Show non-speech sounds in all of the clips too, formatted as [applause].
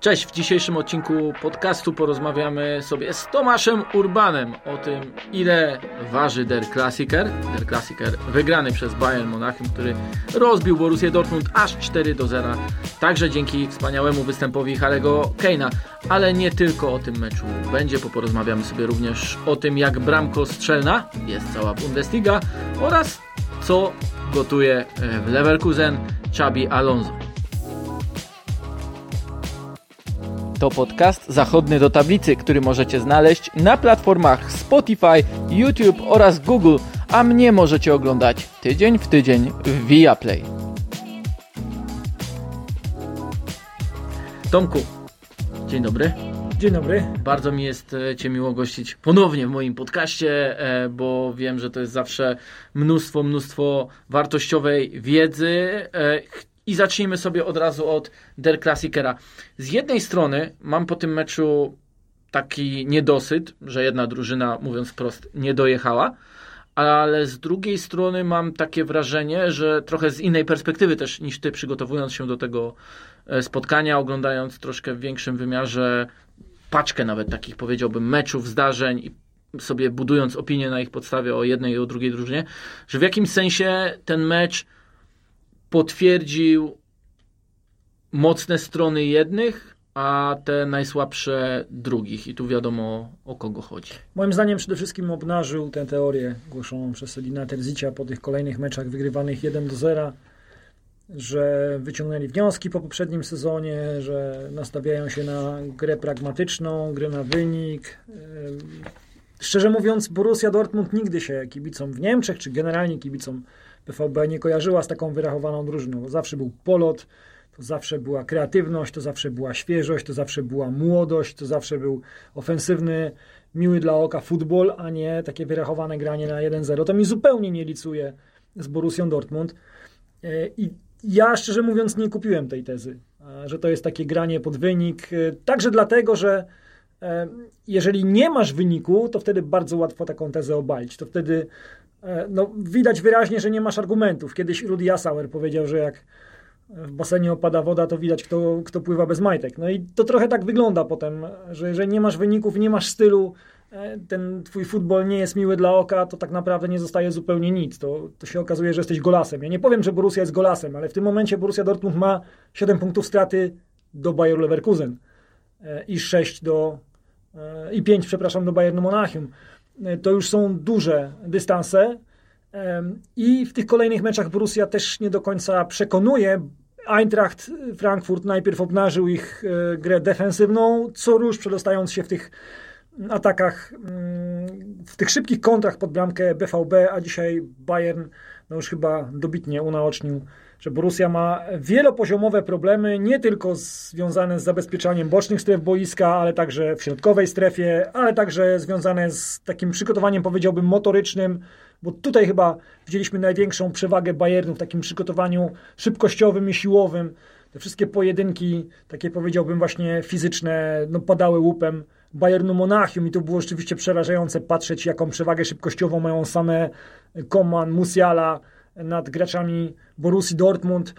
Cześć, w dzisiejszym odcinku podcastu porozmawiamy sobie z Tomaszem Urbanem o tym, ile waży Der Klassiker. Der Klassiker wygrany przez Bayern Monachium, który rozbił Borussię Dortmund aż 4 do 0. Także dzięki wspaniałemu występowi Harego Keina. Ale nie tylko o tym meczu będzie, bo porozmawiamy sobie również o tym, jak bramko strzelna jest cała Bundesliga oraz co gotuje w Leverkusen Xabi Alonso. To podcast zachodny do tablicy, który możecie znaleźć na platformach Spotify, YouTube oraz Google, a mnie możecie oglądać tydzień w tydzień w Viaplay. Tomku, dzień dobry. Dzień dobry. Bardzo mi jest e, Cię miło gościć ponownie w moim podcaście, e, bo wiem, że to jest zawsze mnóstwo, mnóstwo wartościowej wiedzy. E, I zacznijmy sobie od razu od Der Klassikera. Z jednej strony mam po tym meczu taki niedosyt, że jedna drużyna, mówiąc wprost, nie dojechała, ale z drugiej strony mam takie wrażenie, że trochę z innej perspektywy też niż ty, przygotowując się do tego spotkania, oglądając troszkę w większym wymiarze paczkę nawet takich, powiedziałbym, meczów, zdarzeń i sobie budując opinię na ich podstawie o jednej i o drugiej drużynie, że w jakimś sensie ten mecz potwierdził mocne strony jednych, a te najsłabsze drugich. I tu wiadomo o kogo chodzi. Moim zdaniem przede wszystkim obnażył tę teorię głoszoną przez Edina Terzicia po tych kolejnych meczach wygrywanych 1 do 0 że wyciągnęli wnioski po poprzednim sezonie, że nastawiają się na grę pragmatyczną, grę na wynik. Szczerze mówiąc, Borussia Dortmund nigdy się kibicom w Niemczech, czy generalnie kibicom PVB nie kojarzyła z taką wyrachowaną drużyną. Zawsze był polot, to zawsze była kreatywność, to zawsze była świeżość, to zawsze była młodość, to zawsze był ofensywny, miły dla oka futbol, a nie takie wyrachowane granie na 1-0. To mi zupełnie nie licuje z Borussią Dortmund. I ja szczerze mówiąc nie kupiłem tej tezy, że to jest takie granie pod wynik. Także dlatego, że jeżeli nie masz wyniku, to wtedy bardzo łatwo taką tezę obalić. To wtedy no, widać wyraźnie, że nie masz argumentów. Kiedyś Rudy Jassauer powiedział, że jak w basenie opada woda, to widać, kto, kto pływa bez majtek. No i to trochę tak wygląda potem, że jeżeli nie masz wyników, nie masz stylu, ten twój futbol nie jest miły dla oka, to tak naprawdę nie zostaje zupełnie nic. To, to się okazuje, że jesteś golasem. Ja nie powiem, że Borussia jest golasem, ale w tym momencie Borussia Dortmund ma 7 punktów straty do Bayer Leverkusen i 6 do i 5, przepraszam, do Bayernu Monachium. To już są duże dystanse i w tych kolejnych meczach Borussia też nie do końca przekonuje. Eintracht Frankfurt najpierw obnażył ich grę defensywną, co rusz przedostając się w tych atakach, w tych szybkich kontrach pod bramkę BVB, a dzisiaj Bayern no już chyba dobitnie unaocznił, że Borussia ma wielopoziomowe problemy, nie tylko związane z zabezpieczaniem bocznych stref boiska, ale także w środkowej strefie, ale także związane z takim przygotowaniem, powiedziałbym, motorycznym, bo tutaj chyba widzieliśmy największą przewagę Bayernu w takim przygotowaniu szybkościowym i siłowym. Te wszystkie pojedynki, takie powiedziałbym właśnie fizyczne, no padały łupem. Bayernu Monachium i to było rzeczywiście przerażające patrzeć, jaką przewagę szybkościową mają same Koman, Musiala nad graczami Borussii Dortmund.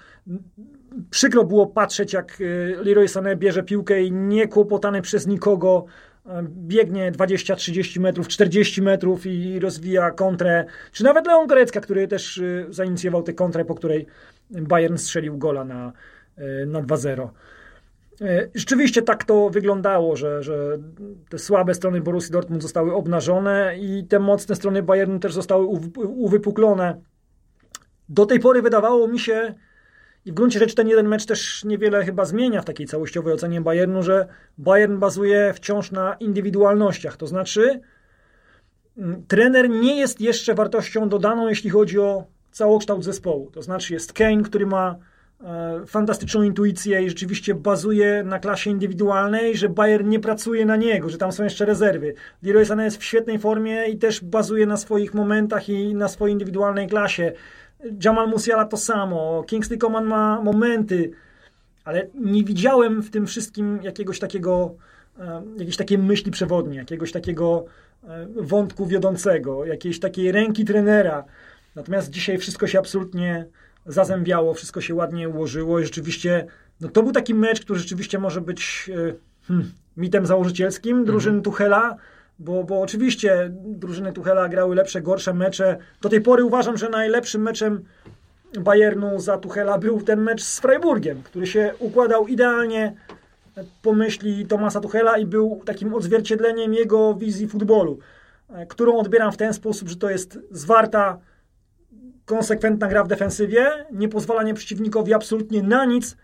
Przykro było patrzeć, jak Leroy Sané bierze piłkę i nie kłopotany przez nikogo biegnie 20-30 metrów, 40 metrów i rozwija kontrę, czy nawet Leon Gorecka, który też zainicjował tę kontrę, po której Bayern strzelił gola na, na 2-0. Rzeczywiście tak to wyglądało, że, że te słabe strony Borussii Dortmund zostały obnażone i te mocne strony Bayernu też zostały uwypuklone. Do tej pory wydawało mi się, i w gruncie rzeczy ten jeden mecz też niewiele chyba zmienia w takiej całościowej ocenie Bayernu, że Bayern bazuje wciąż na indywidualnościach. To znaczy, trener nie jest jeszcze wartością dodaną, jeśli chodzi o całokształt zespołu. To znaczy, jest Kane, który ma fantastyczną intuicję i rzeczywiście bazuje na klasie indywidualnej, że Bayern nie pracuje na niego, że tam są jeszcze rezerwy. Leroy Sané jest w świetnej formie i też bazuje na swoich momentach i na swojej indywidualnej klasie. Jamal Musiala to samo. Kingsley Coman ma momenty, ale nie widziałem w tym wszystkim jakiegoś takiego, jakiejś takiej myśli przewodniej, jakiegoś takiego wątku wiodącego, jakiejś takiej ręki trenera. Natomiast dzisiaj wszystko się absolutnie zazębiało, wszystko się ładnie ułożyło i rzeczywiście no to był taki mecz, który rzeczywiście może być e, hmm, mitem założycielskim drużyny mhm. Tuchela, bo, bo oczywiście drużyny Tuchela grały lepsze, gorsze mecze. Do tej pory uważam, że najlepszym meczem Bayernu za Tuchela był ten mecz z Freiburgiem, który się układał idealnie po myśli Tomasa Tuchela i był takim odzwierciedleniem jego wizji futbolu, e, którą odbieram w ten sposób, że to jest zwarta, konsekwentna gra w defensywie, nie pozwalanie przeciwnikowi absolutnie na nic,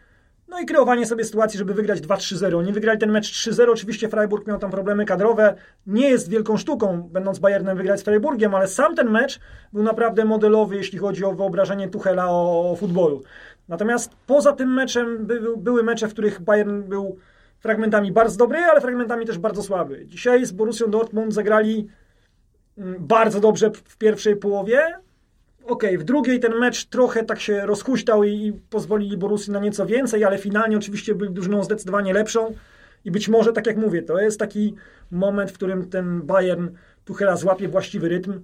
no i kreowanie sobie sytuacji, żeby wygrać 2-3-0. Nie wygrali ten mecz 3-0. Oczywiście Freiburg miał tam problemy kadrowe. Nie jest wielką sztuką, będąc Bayernem, wygrać z Freiburgiem, ale sam ten mecz był naprawdę modelowy, jeśli chodzi o wyobrażenie Tuchela o, o futbolu. Natomiast poza tym meczem by, były mecze, w których Bayern był fragmentami bardzo dobry, ale fragmentami też bardzo słaby. Dzisiaj z Borussią Dortmund zagrali mm, bardzo dobrze w pierwszej połowie, okej, okay, w drugiej ten mecz trochę tak się rozhuśtał i, i pozwolili Borussii na nieco więcej, ale finalnie oczywiście byli drużyną zdecydowanie lepszą i być może, tak jak mówię, to jest taki moment, w którym ten Bayern Tuchela złapie właściwy rytm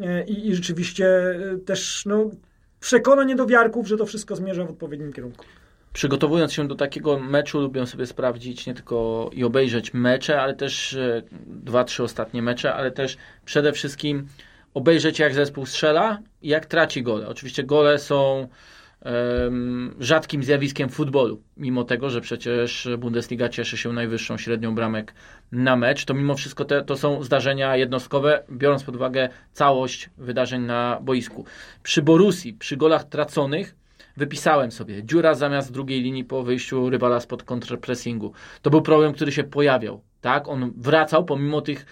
e, i, i rzeczywiście e, też no, przekona niedowiarków, że to wszystko zmierza w odpowiednim kierunku. Przygotowując się do takiego meczu, lubię sobie sprawdzić nie tylko i obejrzeć mecze, ale też e, dwa, trzy ostatnie mecze, ale też przede wszystkim obejrzeć jak zespół strzela i jak traci gole. Oczywiście gole są um, rzadkim zjawiskiem futbolu, mimo tego, że przecież Bundesliga cieszy się najwyższą średnią bramek na mecz, to mimo wszystko te, to są zdarzenia jednostkowe, biorąc pod uwagę całość wydarzeń na boisku. Przy Borusi, przy golach traconych, wypisałem sobie dziura zamiast drugiej linii po wyjściu rywala spod kontrpressingu. To był problem, który się pojawiał. Tak? On wracał pomimo tych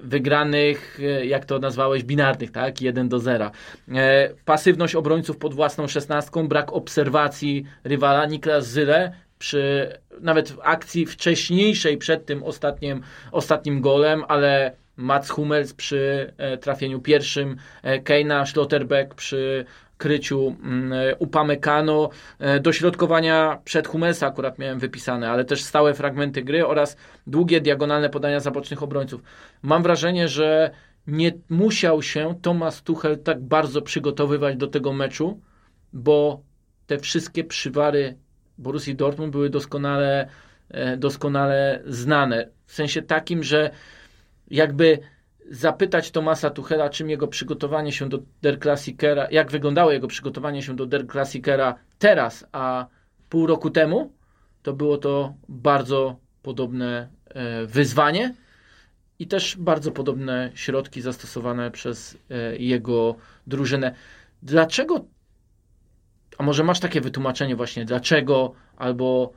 wygranych, e, jak to nazwałeś, binarnych, tak? 1 do 0. E, pasywność obrońców pod własną szesnastką, brak obserwacji rywala. Niklas Zyle przy nawet w akcji wcześniejszej przed tym ostatnim, ostatnim golem, ale Mats Hummels przy trafieniu pierwszym, Keina Schlotterbeck przy kryciu mm, Upamecano, e, dośrodkowania przed Hummelsa akurat miałem wypisane, ale też stałe fragmenty gry oraz długie diagonalne podania zabocznych obrońców. Mam wrażenie, że nie musiał się Thomas Tuchel tak bardzo przygotowywać do tego meczu, bo te wszystkie przywary Borussii Dortmund były doskonale, e, doskonale znane. W sensie takim, że jakby zapytać Tomasa Tuchela, czym jego przygotowanie się do Der Klassikera, jak wyglądało jego przygotowanie się do Der Klassikera teraz, a pół roku temu, to było to bardzo podobne e, wyzwanie i też bardzo podobne środki zastosowane przez e, jego drużynę. Dlaczego, a może masz takie wytłumaczenie właśnie, dlaczego albo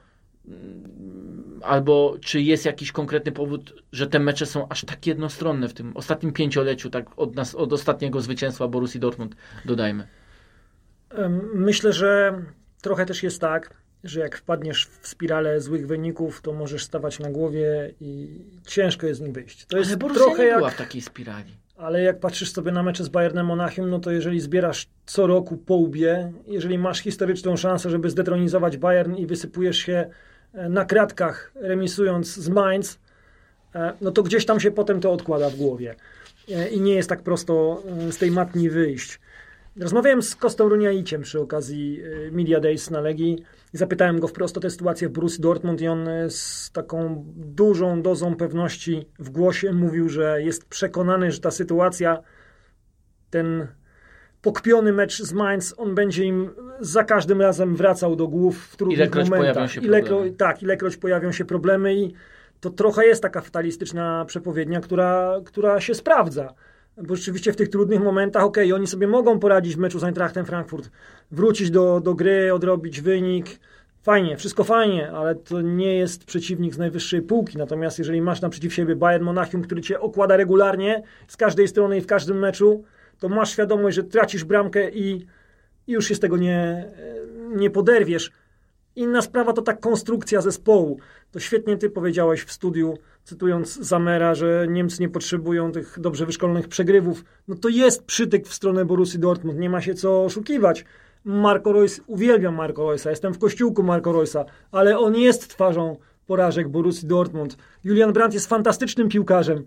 albo czy jest jakiś konkretny powód, że te mecze są aż tak jednostronne w tym ostatnim pięcioleciu, tak od, nas, od ostatniego zwycięstwa Borussii Dortmund, dodajmy. Myślę, że trochę też jest tak, że jak wpadniesz w spiralę złych wyników, to możesz stawać na głowie i ciężko jest z nim wyjść. To jest Ale Borussia trochę nie była jak... w takiej spirali. Ale jak patrzysz sobie na mecze z Bayernem Monachium, no to jeżeli zbierasz co roku po łbie, jeżeli masz historyczną szansę, żeby zdetronizować Bayern i wysypujesz się na kratkach, remisując z Mainz, e, no to gdzieś tam się potem to odkłada w głowie. E, I nie jest tak prosto e, z tej matni wyjść. Rozmawiałem z Kostą Runiaiciem przy okazji Media Days na Legii i zapytałem go wprost o tę sytuację w Borussia Dortmund i on z taką dużą dozą pewności w głosie mówił, że jest przekonany, że ta sytuacja, ten pokpiony mecz z Mainz, on będzie im za każdym razem wracał do głów w trudnych ilekroć momentach. Pojawią się ilekro, tak, ilekroć pojawią się problemy i to trochę jest taka fatalistyczna przepowiednia, która, która się sprawdza. Bo rzeczywiście w tych trudnych momentach, okej, okay, oni sobie mogą poradzić w meczu z Eintrachtem Frankfurt, wrócić do, do gry, odrobić wynik, fajnie, wszystko fajnie, ale to nie jest przeciwnik z najwyższej półki. Natomiast jeżeli masz naprzeciw siebie Bayern Monachium, który cię okłada regularnie z każdej strony i w każdym meczu, to masz świadomość, że tracisz bramkę i, już się z tego nie, nie poderwiesz. Inna sprawa to ta konstrukcja zespołu. To świetnie ty powiedziałeś w studiu, cytując Zamera, że Niemcy nie potrzebują tych dobrze wyszkolonych przegrywów. No to jest przytyk w stronę Borussii Dortmund, nie ma się co oszukiwać. Marco Reus, uwielbiam Marco Reusa, jestem w kościółku Marco Reusa, ale on jest twarzą porażek Borussii Dortmund. Julian Brandt jest fantastycznym piłkarzem,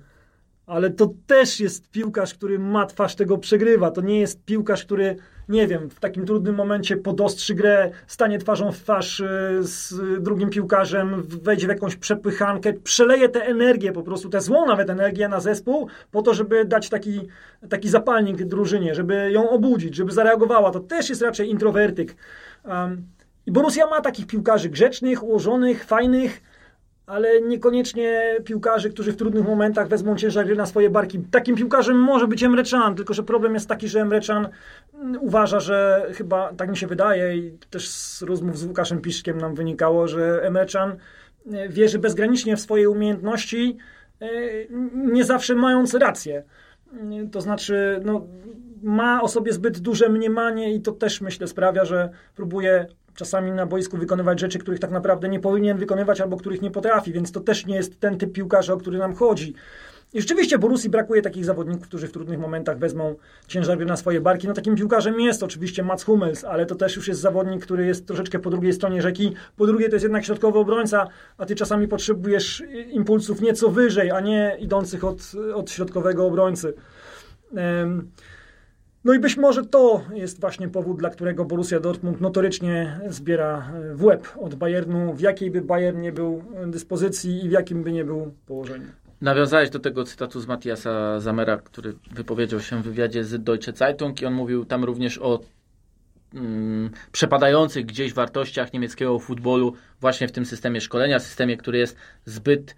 ale to też jest piłkarz, który ma twarz tego przegrywa. To nie jest piłkarz, który, nie wiem, w takim trudnym momencie podostrzy grę, stanie twarzą w twarz y, z drugim piłkarzem, wejdzie w jakąś przepychankę, przeleje tę energię po prostu, tę złą nawet energię na zespół, po to, żeby dać taki, taki zapalnik drużynie, żeby ją obudzić, żeby zareagowała. To też jest raczej introwertyk. Um, I Borussia ma takich piłkarzy grzecznych, ułożonych, fajnych, ale niekoniecznie piłkarzy, którzy w trudnych momentach wezmą ciężar gry na swoje barki. Takim piłkarzem może być Emre Can, tylko że problem jest taki, że Emre Can mm, uważa, że chyba, tak mi się wydaje i też z rozmów z Łukaszem Piszkiem nam wynikało, że Emre Can e, wierzy bezgranicznie w swoje umiejętności, e, nie zawsze mając rację. To znaczy, no, ma o sobie zbyt duże mniemanie i to też myślę sprawia, że próbuje czasami na boisku wykonywać rzeczy, których tak naprawdę nie powinien wykonywać albo których nie potrafi, więc to też nie jest ten typ piłkarza, o który nam chodzi. I rzeczywiście Borusi brakuje takich zawodników, którzy w trudnych momentach wezmą ciężar na swoje barki. No takim piłkarzem jest oczywiście Mats Hummels, ale to też już jest zawodnik, który jest troszeczkę po drugiej stronie rzeki. Po drugie to jest jednak środkowy obrońca, a ty czasami potrzebujesz impulsów nieco wyżej, a nie idących od, od środkowego obrońcy. Um, no i być może to jest właśnie powód, dla którego Borussia Dortmund notorycznie zbiera e, w łeb od Bayernu, w jakiej by Bayern nie był dyspozycji i w jakim by nie był położeniu. Nawiązałeś do tego cytatu z Matthiasa Zamera, który wypowiedział się w wywiadzie z Deutsche Zeitung i on mówił tam również o mm, przepadających gdzieś wartościach niemieckiego futbolu właśnie w tym systemie szkolenia, systemie, który jest zbyt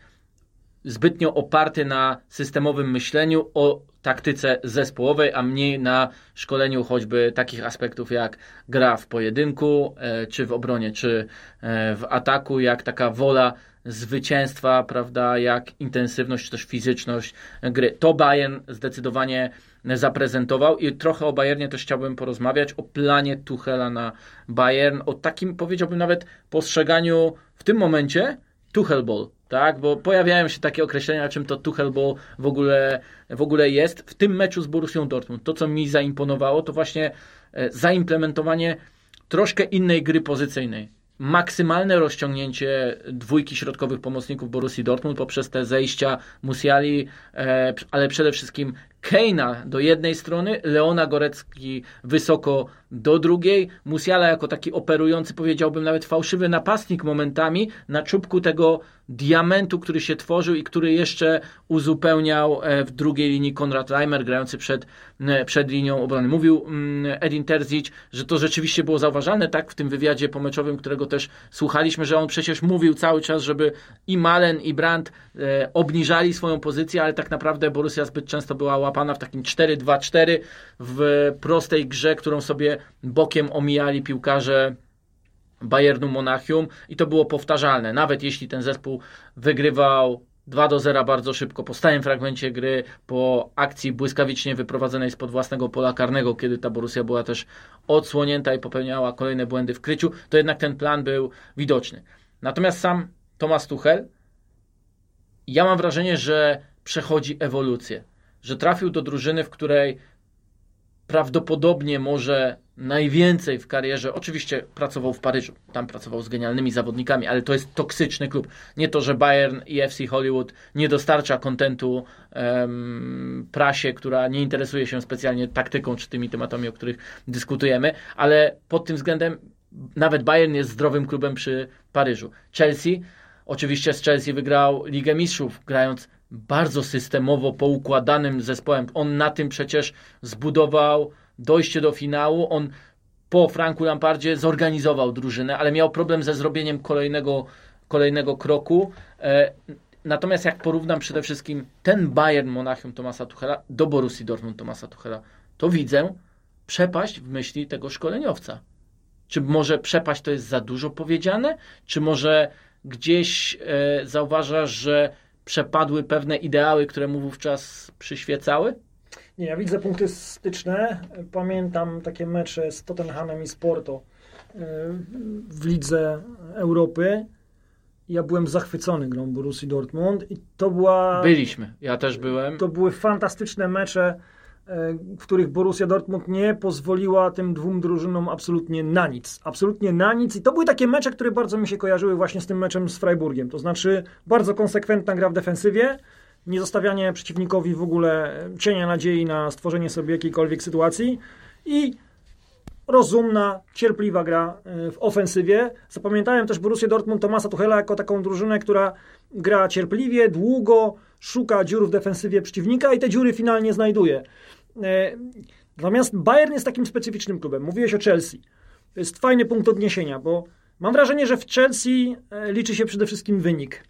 zbytnio oparty na systemowym myśleniu o taktyce zespołowej, a mniej na szkoleniu choćby takich aspektów jak gra w pojedynku, e, czy w obronie, czy e, w ataku, jak taka wola zwycięstwa, prawda, jak intensywność, czy też fizyczność gry. To Bayern zdecydowanie zaprezentował i trochę o Bayernie też chciałbym porozmawiać, o planie Tuchela na Bayern, o takim powiedziałbym nawet postrzeganiu w tym momencie Tuchel Ball, tak? Bo pojawiają się takie określenia, czym to Tuchel Ball w ogóle, w ogóle jest. W tym meczu z Borussią Dortmund, to co mi zaimponowało, to właśnie e, zaimplementowanie troszkę innej gry pozycyjnej. Maksymalne rozciągnięcie dwójki środkowych pomocników Borussii Dortmund poprzez te zejścia Musiali, e, ale przede wszystkim Keina do jednej strony, Leona Gorecki wysoko do drugiej, Musiala jako taki operujący, powiedziałbym nawet fałszywy napastnik momentami na czubku tego diamentu, który się tworzył i który jeszcze uzupełniał e, w drugiej linii Konrad Reimer, grający przed, e, przed linią obrony. Mówił mm, Edin Terzic, że to rzeczywiście było zauważalne, tak, w tym wywiadzie pomeczowym, którego też słuchaliśmy, że on przecież mówił cały czas, żeby i Malen, i Brandt e, obniżali swoją pozycję, ale tak naprawdę Borussia zbyt często była w takim 4-2-4 w prostej grze, którą sobie bokiem omijali piłkarze Bayernu Monachium i to było powtarzalne. Nawet jeśli ten zespół wygrywał 2 do 0 bardzo szybko, po stałym fragmencie gry, po akcji błyskawicznie wyprowadzonej spod własnego pola karnego, kiedy ta Borussia była też odsłonięta i popełniała kolejne błędy w kryciu, to jednak ten plan był widoczny. Natomiast sam Thomas Tuchel, ja mam wrażenie, że przechodzi ewolucję, że trafił do drużyny, w której prawdopodobnie może najwięcej w karierze. Oczywiście pracował w Paryżu, tam pracował z genialnymi zawodnikami, ale to jest toksyczny klub. Nie to, że Bayern i FC Hollywood nie dostarcza kontentu um, prasie, która nie interesuje się specjalnie taktyką czy tymi tematami, o których dyskutujemy, ale pod tym względem nawet Bayern jest zdrowym klubem przy Paryżu. Chelsea, oczywiście z Chelsea wygrał Ligę Mistrzów, grając bardzo systemowo poukładanym zespołem. On na tym przecież zbudował dojście do finału. On po Franku Lampardzie zorganizował drużynę, ale miał problem ze zrobieniem kolejnego, kolejnego kroku. E, natomiast jak porównam przede wszystkim ten Bayern Monachium Tomasa Tuchela do Borussii Dortmund Tomasa Tuchela, to widzę przepaść w myśli tego szkoleniowca. Czy może przepaść to jest za dużo powiedziane? Czy może gdzieś e, zauważasz, że przepadły pewne ideały, które mu wówczas przyświecały? Nie, ja widzę punkty styczne. Pamiętam takie mecze z Tottenhamem i Sporto e, w Lidze Europy. Ja byłem zachwycony grą Borussii Dortmund i to była... Byliśmy, ja też byłem. To były fantastyczne mecze w których Borussia Dortmund nie pozwoliła tym dwóm drużynom absolutnie na nic. Absolutnie na nic. I to były takie mecze, które bardzo mi się kojarzyły właśnie z tym meczem z Freiburgiem. To znaczy bardzo konsekwentna gra w defensywie, nie zostawianie przeciwnikowi w ogóle cienia nadziei na stworzenie sobie jakiejkolwiek sytuacji i rozumna, cierpliwa gra e, w ofensywie. Zapamiętałem też Borussię Dortmund Tomasa Tuchela jako taką drużynę, która gra cierpliwie, długo, szuka dziur w defensywie przeciwnika i te dziury finalnie znajduje. E, natomiast Bayern jest takim specyficznym klubem. Mówiłeś o Chelsea. To jest fajny punkt odniesienia, bo mam wrażenie, że w Chelsea e, liczy się przede wszystkim wynik.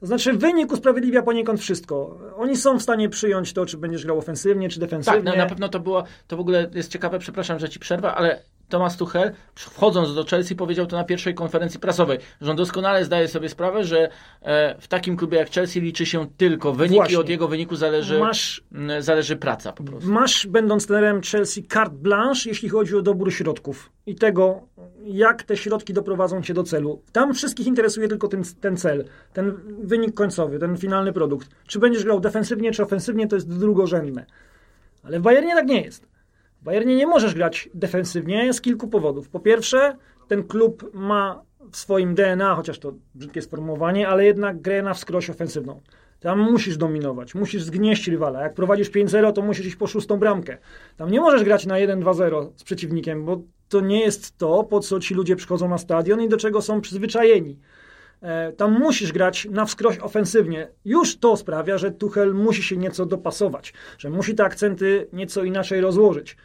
To znaczy wynik usprawiedliwia poniekąd wszystko. Oni są w stanie przyjąć to, czy będziesz grał ofensywnie, czy defensywnie. Tak, no, na pewno to było, to w ogóle jest ciekawe, przepraszam, że ci przerwę, ale Thomas Tuchel, wchodząc do Chelsea, powiedział to na pierwszej konferencji prasowej, że on doskonale zdaje sobie sprawę, że e, w takim klubie jak Chelsea liczy się tylko wynik Właśnie. i od jego wyniku zależy, masz, zależy praca po prostu. Masz, będąc trenerem Chelsea, carte blanche, jeśli chodzi o dobór środków i tego, jak te środki doprowadzą cię do celu. Tam wszystkich interesuje tylko ten, ten cel, ten wynik końcowy, ten finalny produkt. Czy będziesz grał defensywnie, czy ofensywnie, to jest drugorzędne. Ale w Bayernie tak nie jest. W Bayernie nie możesz grać defensywnie z kilku powodów. Po pierwsze, ten klub ma w swoim DNA, chociaż to brzydkie sformułowanie, ale jednak grę na wskroś ofensywną. Tam musisz dominować, musisz zgnieść rywala. Jak prowadzisz 5-0, to musisz iść po szóstą bramkę. Tam nie możesz grać na 1-2-0 z przeciwnikiem, bo to nie jest to, po co ci ludzie przychodzą na stadion i do czego są przyzwyczajeni. E, tam musisz grać na wskroś ofensywnie. Już to sprawia, że Tuchel musi się nieco dopasować, że musi te akcenty nieco inaczej rozłożyć.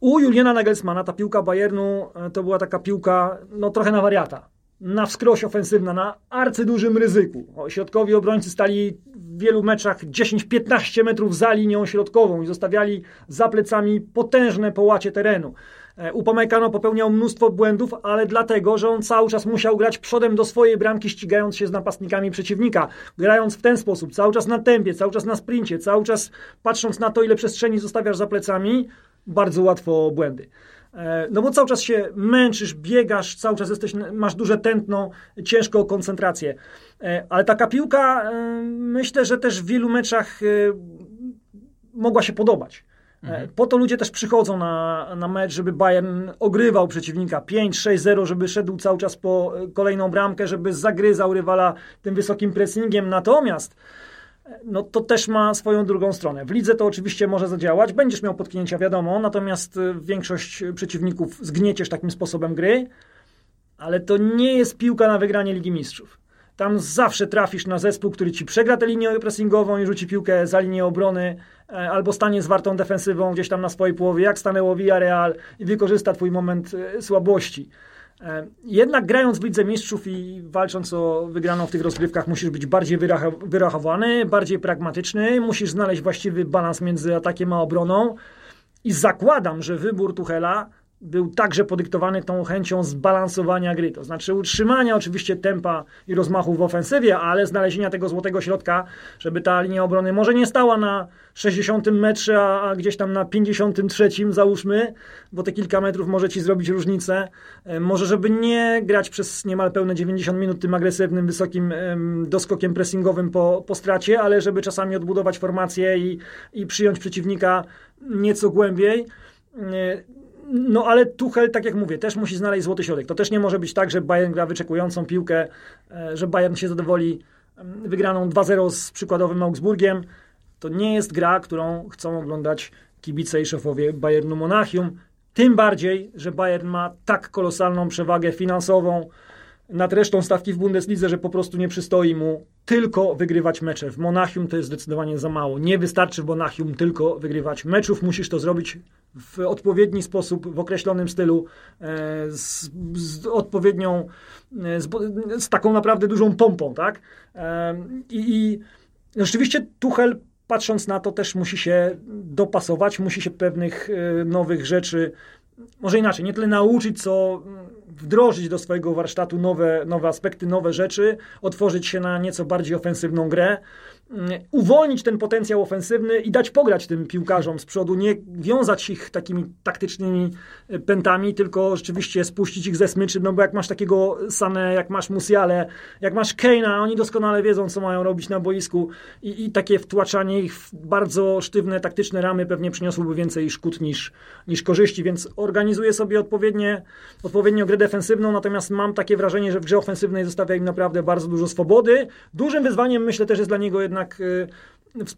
U Juliana Nagelsmana ta piłka Bayernu e, to była taka piłka no, trochę na wariata. Na wskroś ofensywna, na arcydużym ryzyku. Środkowi obrońcy stali w wielu meczach 10-15 metrów za linią środkową i zostawiali za plecami potężne połacie terenu. E, Upamecano popełniał mnóstwo błędów, ale dlatego, że on cały czas musiał grać przodem do swojej bramki, ścigając się z napastnikami przeciwnika. Grając w ten sposób, cały czas na tempie, cały czas na sprincie, cały czas patrząc na to, ile przestrzeni zostawiasz za plecami, bardzo łatwo błędy. E, no bo cały czas się męczysz, biegasz, cały czas jesteś, masz duże tętno, ciężko o koncentrację. E, ale taka piłka, myślę, że też w wielu meczach mogła się podobać. Mhm. Po to ludzie też przychodzą na, na mecz, żeby Bayern ogrywał przeciwnika 5-6-0, żeby szedł cały czas po kolejną bramkę, żeby zagryzał rywala tym wysokim pressingiem. Natomiast no to też ma swoją drugą stronę. W lidze to oczywiście może zadziałać, będziesz miał potknięcia, wiadomo, natomiast większość przeciwników zgnieciesz takim sposobem gry, ale to nie jest piłka na wygranie Ligi Mistrzów. Tam zawsze trafisz na zespół, który ci przegra tę linię pressingową i rzuci piłkę za linię obrony, e, albo stanie z wartą defensywą gdzieś tam na swojej połowie, jak stanęło Villarreal i wykorzysta twój moment e, słabości. E, jednak grając w Lidze Mistrzów i walcząc o wygraną w tych rozgrywkach musisz być bardziej wyrachowany, bardziej pragmatyczny, musisz znaleźć właściwy balans między atakiem a obroną. I zakładam, że wybór Tuchela był także podyktowany tą chęcią zbalansowania gry, to znaczy utrzymania oczywiście tempa i rozmachu w ofensywie, ale znalezienia tego złotego środka, żeby ta linia obrony może nie stała na 60 metrze, a, gdzieś tam na 53 załóżmy, bo te kilka metrów może ci zrobić różnicę. E, może żeby nie grać przez niemal pełne 90 minut tym agresywnym, wysokim doskokiem pressingowym po, po stracie, ale żeby czasami odbudować formację i, i przyjąć przeciwnika nieco głębiej e, no ale Tuchel, tak jak mówię, też musi znaleźć złoty środek. To też nie może być tak, że Bayern gra wyczekującą piłkę, e, że Bayern się zadowoli wygraną 2-0 z przykładowym Augsburgiem. To nie jest gra, którą chcą oglądać kibice i szefowie Bayernu Monachium. Tym bardziej, że Bayern ma tak kolosalną przewagę finansową, nad resztą stawki w Bundeslidze, że po prostu nie przystoi mu tylko wygrywać mecze. W Monachium to jest zdecydowanie za mało. Nie wystarczy w Monachium tylko wygrywać meczów. Musisz to zrobić w odpowiedni sposób, w określonym stylu, e, z, z odpowiednią, e, z, z, taką naprawdę dużą pompą, tak? E, I, i rzeczywiście Tuchel patrząc na to też musi się dopasować, musi się pewnych nowych rzeczy, może inaczej, nie tyle nauczyć, co wdrożyć do swojego warsztatu nowe, nowe aspekty, nowe rzeczy, otworzyć się na nieco bardziej ofensywną grę. Uwolnić ten potencjał ofensywny i dać pograć tym piłkarzom z przodu, nie wiązać ich takimi taktycznymi e, pętami, tylko rzeczywiście spuścić ich ze smyczy, no bo jak masz takiego Sane, jak masz Musiale, jak masz Keina, oni doskonale wiedzą, co mają robić na boisku i, i takie wtłaczanie ich w bardzo sztywne, taktyczne ramy pewnie przyniosłoby więcej szkód niż, niż korzyści, więc organizuję sobie odpowiednie, odpowiednio grę defensywną, natomiast mam takie wrażenie, że w grze ofensywnej zostawia im naprawdę bardzo dużo swobody. Dużym wyzwaniem myślę też jest dla niego jednak y,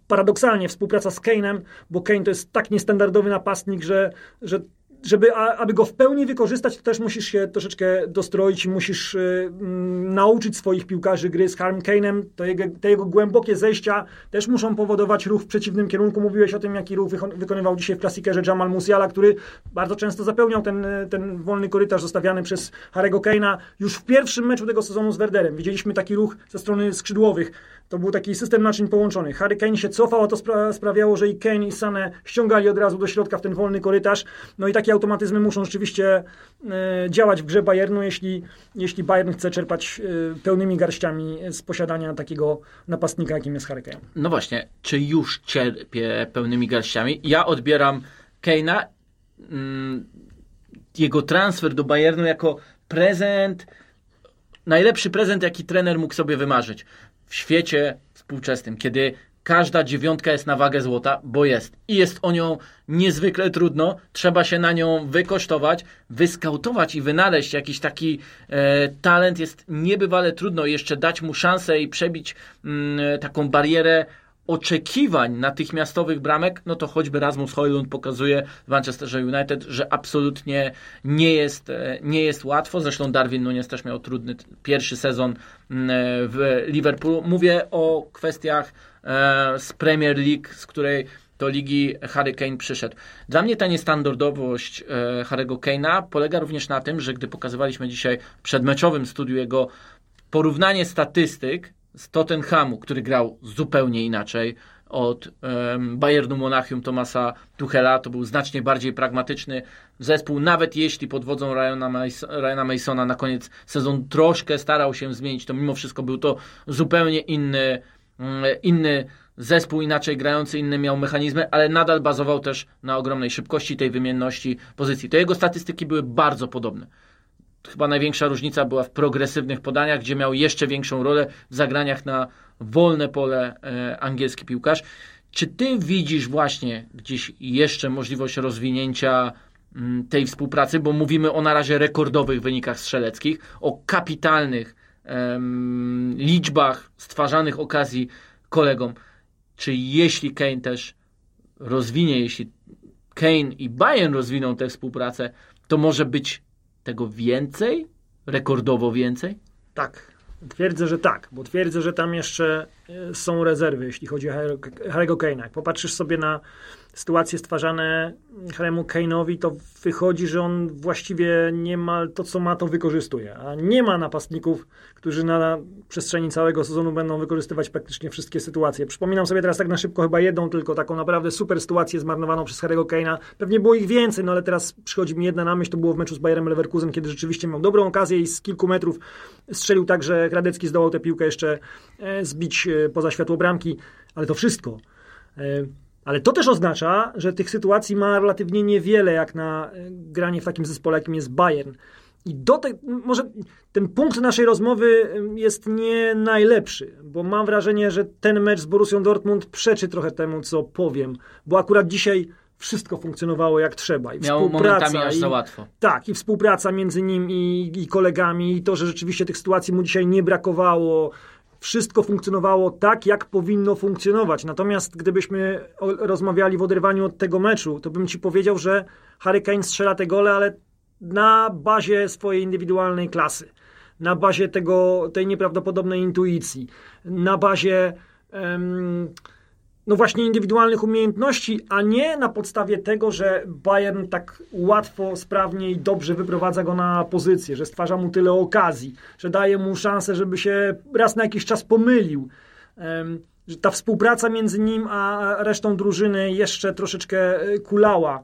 paradoksalnie współpraca z Kane'em, bo Kane to jest tak niestandardowy napastnik, że, że żeby aby go w pełni wykorzystać, to też musisz się troszeczkę dostroić, musisz y, mm, nauczyć swoich piłkarzy gry z Harm Kane'em. Jego, te jego głębokie zejścia też muszą powodować ruch w przeciwnym kierunku. Mówiłeś o tym, jaki ruch wykonywał dzisiaj w klasikerze Jamal Musiala, który bardzo często zapełniał ten, ten wolny korytarz zostawiany przez Harego Kane'a. Już w pierwszym meczu tego sezonu z Werderem widzieliśmy taki ruch ze strony skrzydłowych to był taki system naczyń połączonych. Harry Kane się cofał, a to spra sprawiało, że i Kane i Sane ściągali od razu do środka w ten wolny korytarz. No i takie automatyzmy muszą rzeczywiście e, działać w grze Bayernu, jeśli, jeśli Bayern chce czerpać e, pełnymi garściami z posiadania takiego napastnika, jakim jest Harry Kane. No właśnie, czy już czerpie pełnymi garściami? Ja odbieram Kane'a, mm, jego transfer do Bayernu jako prezent, najlepszy prezent, jaki trener mógł sobie wymarzyć w świecie współczesnym, kiedy każda dziewiątka jest na wagę złota, bo jest. I jest o nią niezwykle trudno. Trzeba się na nią wykosztować, wyskautować i wynaleźć jakiś taki e, talent. Jest niebywale trudno jeszcze dać mu szansę i przebić mm, taką barierę oczekiwań natychmiastowych bramek, no to choćby Rasmus Hojlund pokazuje w Manchesterze United, że absolutnie nie jest, e, nie jest łatwo. Zresztą Darwin Nunes też miał trudny pierwszy sezon mm, w Liverpoolu. Mówię o kwestiach e, z Premier League, z której do ligi Harry Kane przyszedł. Dla mnie ta niestandardowość e, Harry'ego Kane'a polega również na tym, że gdy pokazywaliśmy dzisiaj w przedmeczowym studiu jego porównanie statystyk z Tottenhamu, który grał zupełnie inaczej od Bayernu Monachium Tomasa Tuchela. To był znacznie bardziej pragmatyczny zespół, nawet jeśli pod wodzą Ryana, Mason, Ryana Masona na koniec sezon troszkę starał się zmienić, to mimo wszystko był to zupełnie inny, um, inny zespół, inaczej grający, inne miał mechanizmy, ale nadal bazował też na ogromnej szybkości tej wymienności pozycji. To jego statystyki były bardzo podobne chyba największa różnica była w progresywnych podaniach, gdzie miał jeszcze większą rolę w zagraniach na wolne pole e, angielski piłkarz. Czy ty widzisz właśnie gdzieś jeszcze możliwość rozwinięcia m, tej współpracy, bo mówimy o na razie rekordowych wynikach strzeleckich, o kapitalnych em, liczbach stwarzanych okazji kolegom. Czy jeśli Kane też rozwinie, jeśli Kane i Bayern rozwiną tę współpracę, to może być tego więcej? Rekordowo więcej? Tak. Twierdzę, że tak, bo twierdzę, że tam jeszcze e, są rezerwy, jeśli chodzi o Harry'ego Kane'a. Jak popatrzysz sobie na sytuacje stwarzane Haremu Kane'owi, to wychodzi, że on właściwie niemal to, co ma, to wykorzystuje. A nie ma napastników, którzy na przestrzeni całego sezonu będą wykorzystywać praktycznie wszystkie sytuacje. Przypominam sobie teraz tak na szybko chyba jedną tylko taką naprawdę super sytuację zmarnowaną przez Harry'ego Kane'a. Pewnie było ich więcej, no ale teraz przychodzi mi jedna na myśl, to było w meczu z Bayerem Leverkusen, kiedy rzeczywiście miał dobrą okazję i z kilku metrów strzelił tak, że Radecki zdołał tę piłkę jeszcze e, zbić e, poza światło bramki, ale to wszystko. Ale to też oznacza, że tych sytuacji ma relatywnie niewiele, jak na e, granie w takim zespole, jakim jest Bayern. I do te, może ten punkt naszej rozmowy jest nie najlepszy, bo mam wrażenie, że ten mecz z Borussią Dortmund przeczy trochę temu, co powiem, bo akurat dzisiaj wszystko funkcjonowało jak trzeba. I Miało momentami aż za łatwo. tak, i współpraca między nim i, i kolegami, i to, że rzeczywiście tych sytuacji mu dzisiaj nie brakowało, wszystko funkcjonowało tak, jak powinno funkcjonować. Natomiast gdybyśmy rozmawiali w oderwaniu od tego meczu, to bym ci powiedział, że Harry Kane strzela te gole, ale na bazie swojej indywidualnej klasy, na bazie tego, tej nieprawdopodobnej intuicji, na bazie. Um, no właśnie indywidualnych umiejętności, a nie na podstawie tego, że Bayern tak łatwo, sprawnie i dobrze wyprowadza go na pozycję, że stwarza mu tyle okazji, że daje mu szansę, żeby się raz na jakiś czas pomylił. Że ta współpraca między nim a resztą drużyny jeszcze troszeczkę e, kulała.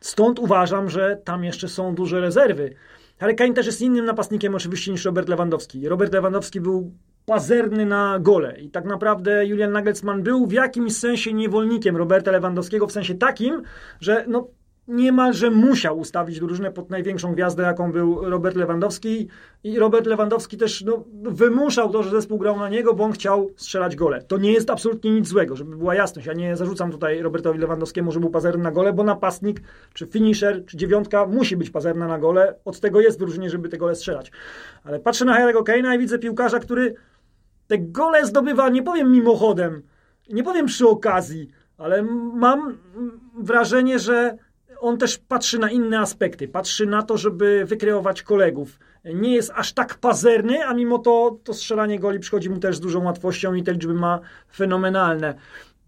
Stąd uważam, że tam jeszcze są duże rezerwy. Ale Kane też jest innym napastnikiem oczywiście niż Robert Lewandowski. Robert Lewandowski był pazerny na gole. I tak naprawdę Julian Nagelsmann był w jakimś sensie niewolnikiem Roberta Lewandowskiego, w sensie takim, że no, niemalże musiał ustawić drużynę pod największą gwiazdę, jaką był Robert Lewandowski. I Robert Lewandowski też no, wymuszał to, że zespół grał na niego, bo on chciał strzelać gole. To nie jest absolutnie nic złego, żeby była jasność. Ja nie zarzucam tutaj Robertowi Lewandowskiemu, że był pazerny na gole, bo napastnik, czy finisher, czy dziewiątka musi być pazerna na gole. Od tego jest w drużynie, żeby te gole strzelać. Ale patrzę na Harry'ego Kane'a i widzę piłkarza, który te gole zdobywa, nie powiem mimochodem, nie powiem przy okazji, ale mam wrażenie, że on też patrzy na inne aspekty. Patrzy na to, żeby wykreować kolegów. Nie jest aż tak pazerny, a mimo to to strzelanie goli przychodzi mu też z dużą łatwością i te liczby ma fenomenalne.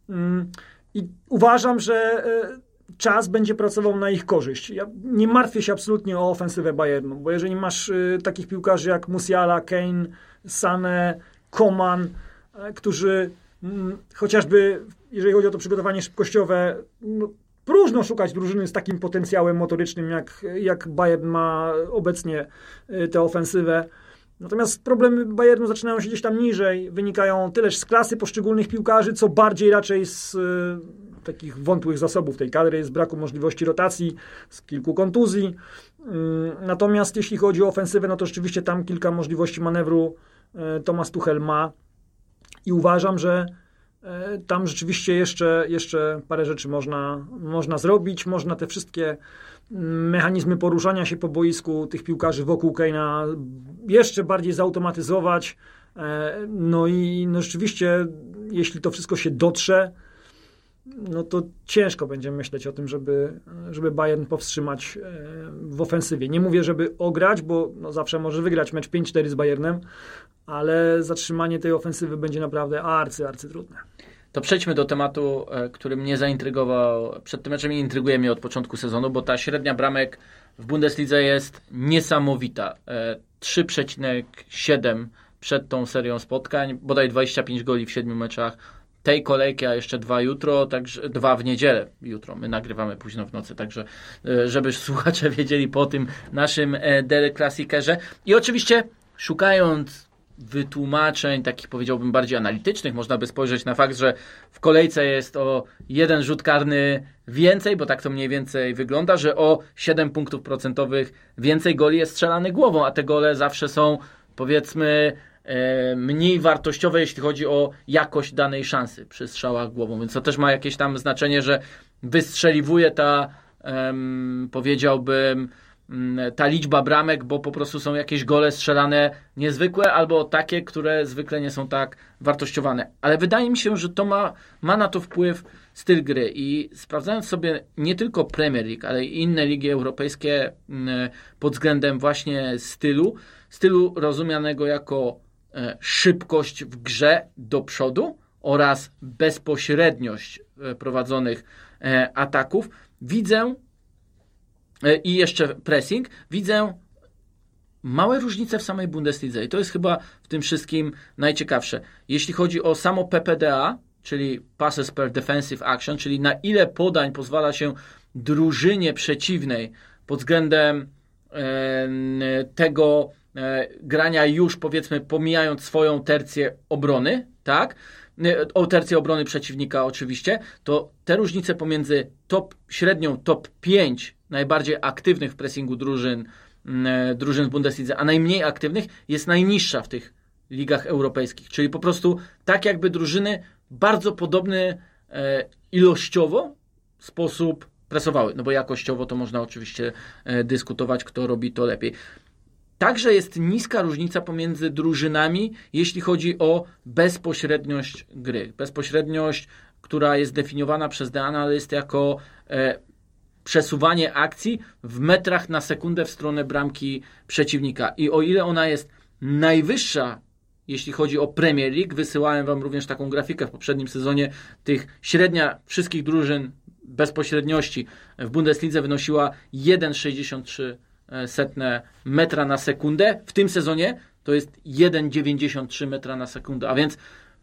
Mm, I uważam, że e, czas będzie pracował na ich korzyść. Ja nie martwię się absolutnie o ofensywę Bayernu, bo jeżeli masz e, takich piłkarzy jak Musiala, Kane, Sane, Koman, e, którzy mm, chociażby, jeżeli chodzi o to przygotowanie szybkościowe, no, próżno szukać drużyny z takim potencjałem motorycznym, jak, jak Bayern ma obecnie y, tę ofensywę. Natomiast problemy Bayernu zaczynają się gdzieś tam niżej, wynikają tyleż z klasy poszczególnych piłkarzy, co bardziej raczej z y, takich wątłych zasobów tej kadry, z braku możliwości rotacji, z kilku kontuzji. Y, natomiast jeśli chodzi o ofensywę, no to rzeczywiście tam kilka możliwości manewru y, Thomas Tuchel ma i uważam, że E, tam rzeczywiście jeszcze, jeszcze parę rzeczy można, można zrobić. Można te wszystkie mechanizmy poruszania się po boisku tych piłkarzy wokół Keina jeszcze bardziej zautomatyzować. E, no i no rzeczywiście, jeśli to wszystko się dotrze, no to ciężko będzie myśleć o tym, żeby, żeby Bayern powstrzymać e, w ofensywie. Nie mówię, żeby ograć, bo no zawsze może wygrać mecz 5-4 z Bayernem, ale zatrzymanie tej ofensywy będzie naprawdę arcy, arcy trudne. To przejdźmy do tematu, e, który mnie zaintrygował przed tym meczem i intryguje mnie od początku sezonu, bo ta średnia bramek w Bundeslidze jest niesamowita. 3,7 e, przed tą serią spotkań, bodaj 25 goli w 7 meczach tej kolejki, a jeszcze dwa jutro, także dwa w niedzielę jutro. My nagrywamy późno w nocy, także e, żeby [laughs] słuchacze wiedzieli po tym naszym Dele Classicerze. I oczywiście szukając wytłumaczeń, takich powiedziałbym bardziej analitycznych, można by spojrzeć na fakt, że w kolejce jest o jeden rzut karny więcej, bo tak to mniej więcej wygląda, że o 7 punktów procentowych więcej goli jest strzelany głową, a te gole zawsze są powiedzmy e, mniej wartościowe, jeśli chodzi o jakość danej szansy przy strzałach głową, więc to też ma jakieś tam znaczenie, że wystrzeliwuje ta powiedziałbym Mm, ta liczba bramek, bo po prostu są jakieś gole strzelane niezwykłe albo takie, które zwykle nie są tak wartościowane. Ale wydaje mi się, że to ma, ma na to wpływ styl gry i sprawdzając sobie nie tylko Premier League, ale i inne ligi europejskie mm, pod względem właśnie stylu, stylu rozumianego jako e, szybkość w grze do przodu oraz bezpośredniość e, prowadzonych e, ataków, widzę E, i jeszcze pressing, widzę małe różnice w samej Bundeslidze i to jest chyba w tym wszystkim najciekawsze. Jeśli chodzi o samo PPDA, czyli Passes per Defensive Action, czyli na ile podań pozwala się drużynie przeciwnej pod względem e, tego e, grania już powiedzmy pomijając swoją tercję obrony, tak? O tercję obrony przeciwnika oczywiście, to te różnice pomiędzy top, średnią top 5 najbardziej aktywnych w pressingu drużyn, e, drużyn w Bundeslidze, a najmniej aktywnych jest najniższa w tych ligach europejskich. Czyli po prostu tak jakby drużyny bardzo podobny e, ilościowo sposób presowały. No bo jakościowo to można oczywiście e, dyskutować, kto robi to lepiej. Także jest niska różnica pomiędzy drużynami, jeśli chodzi o bezpośredniość gry. Bezpośredniość, która jest definiowana przez The Analyst jako przesuwanie akcji w metrach na sekundę w stronę bramki przeciwnika. I o ile ona jest najwyższa, jeśli chodzi o Premier League, wysyłałem Wam również taką grafikę w poprzednim sezonie, tych średnia wszystkich drużyn bezpośredniości w Bundeslidze wynosiła 1,63 setne metra na sekundę. W tym sezonie to jest 1,93 metra na sekundę, a więc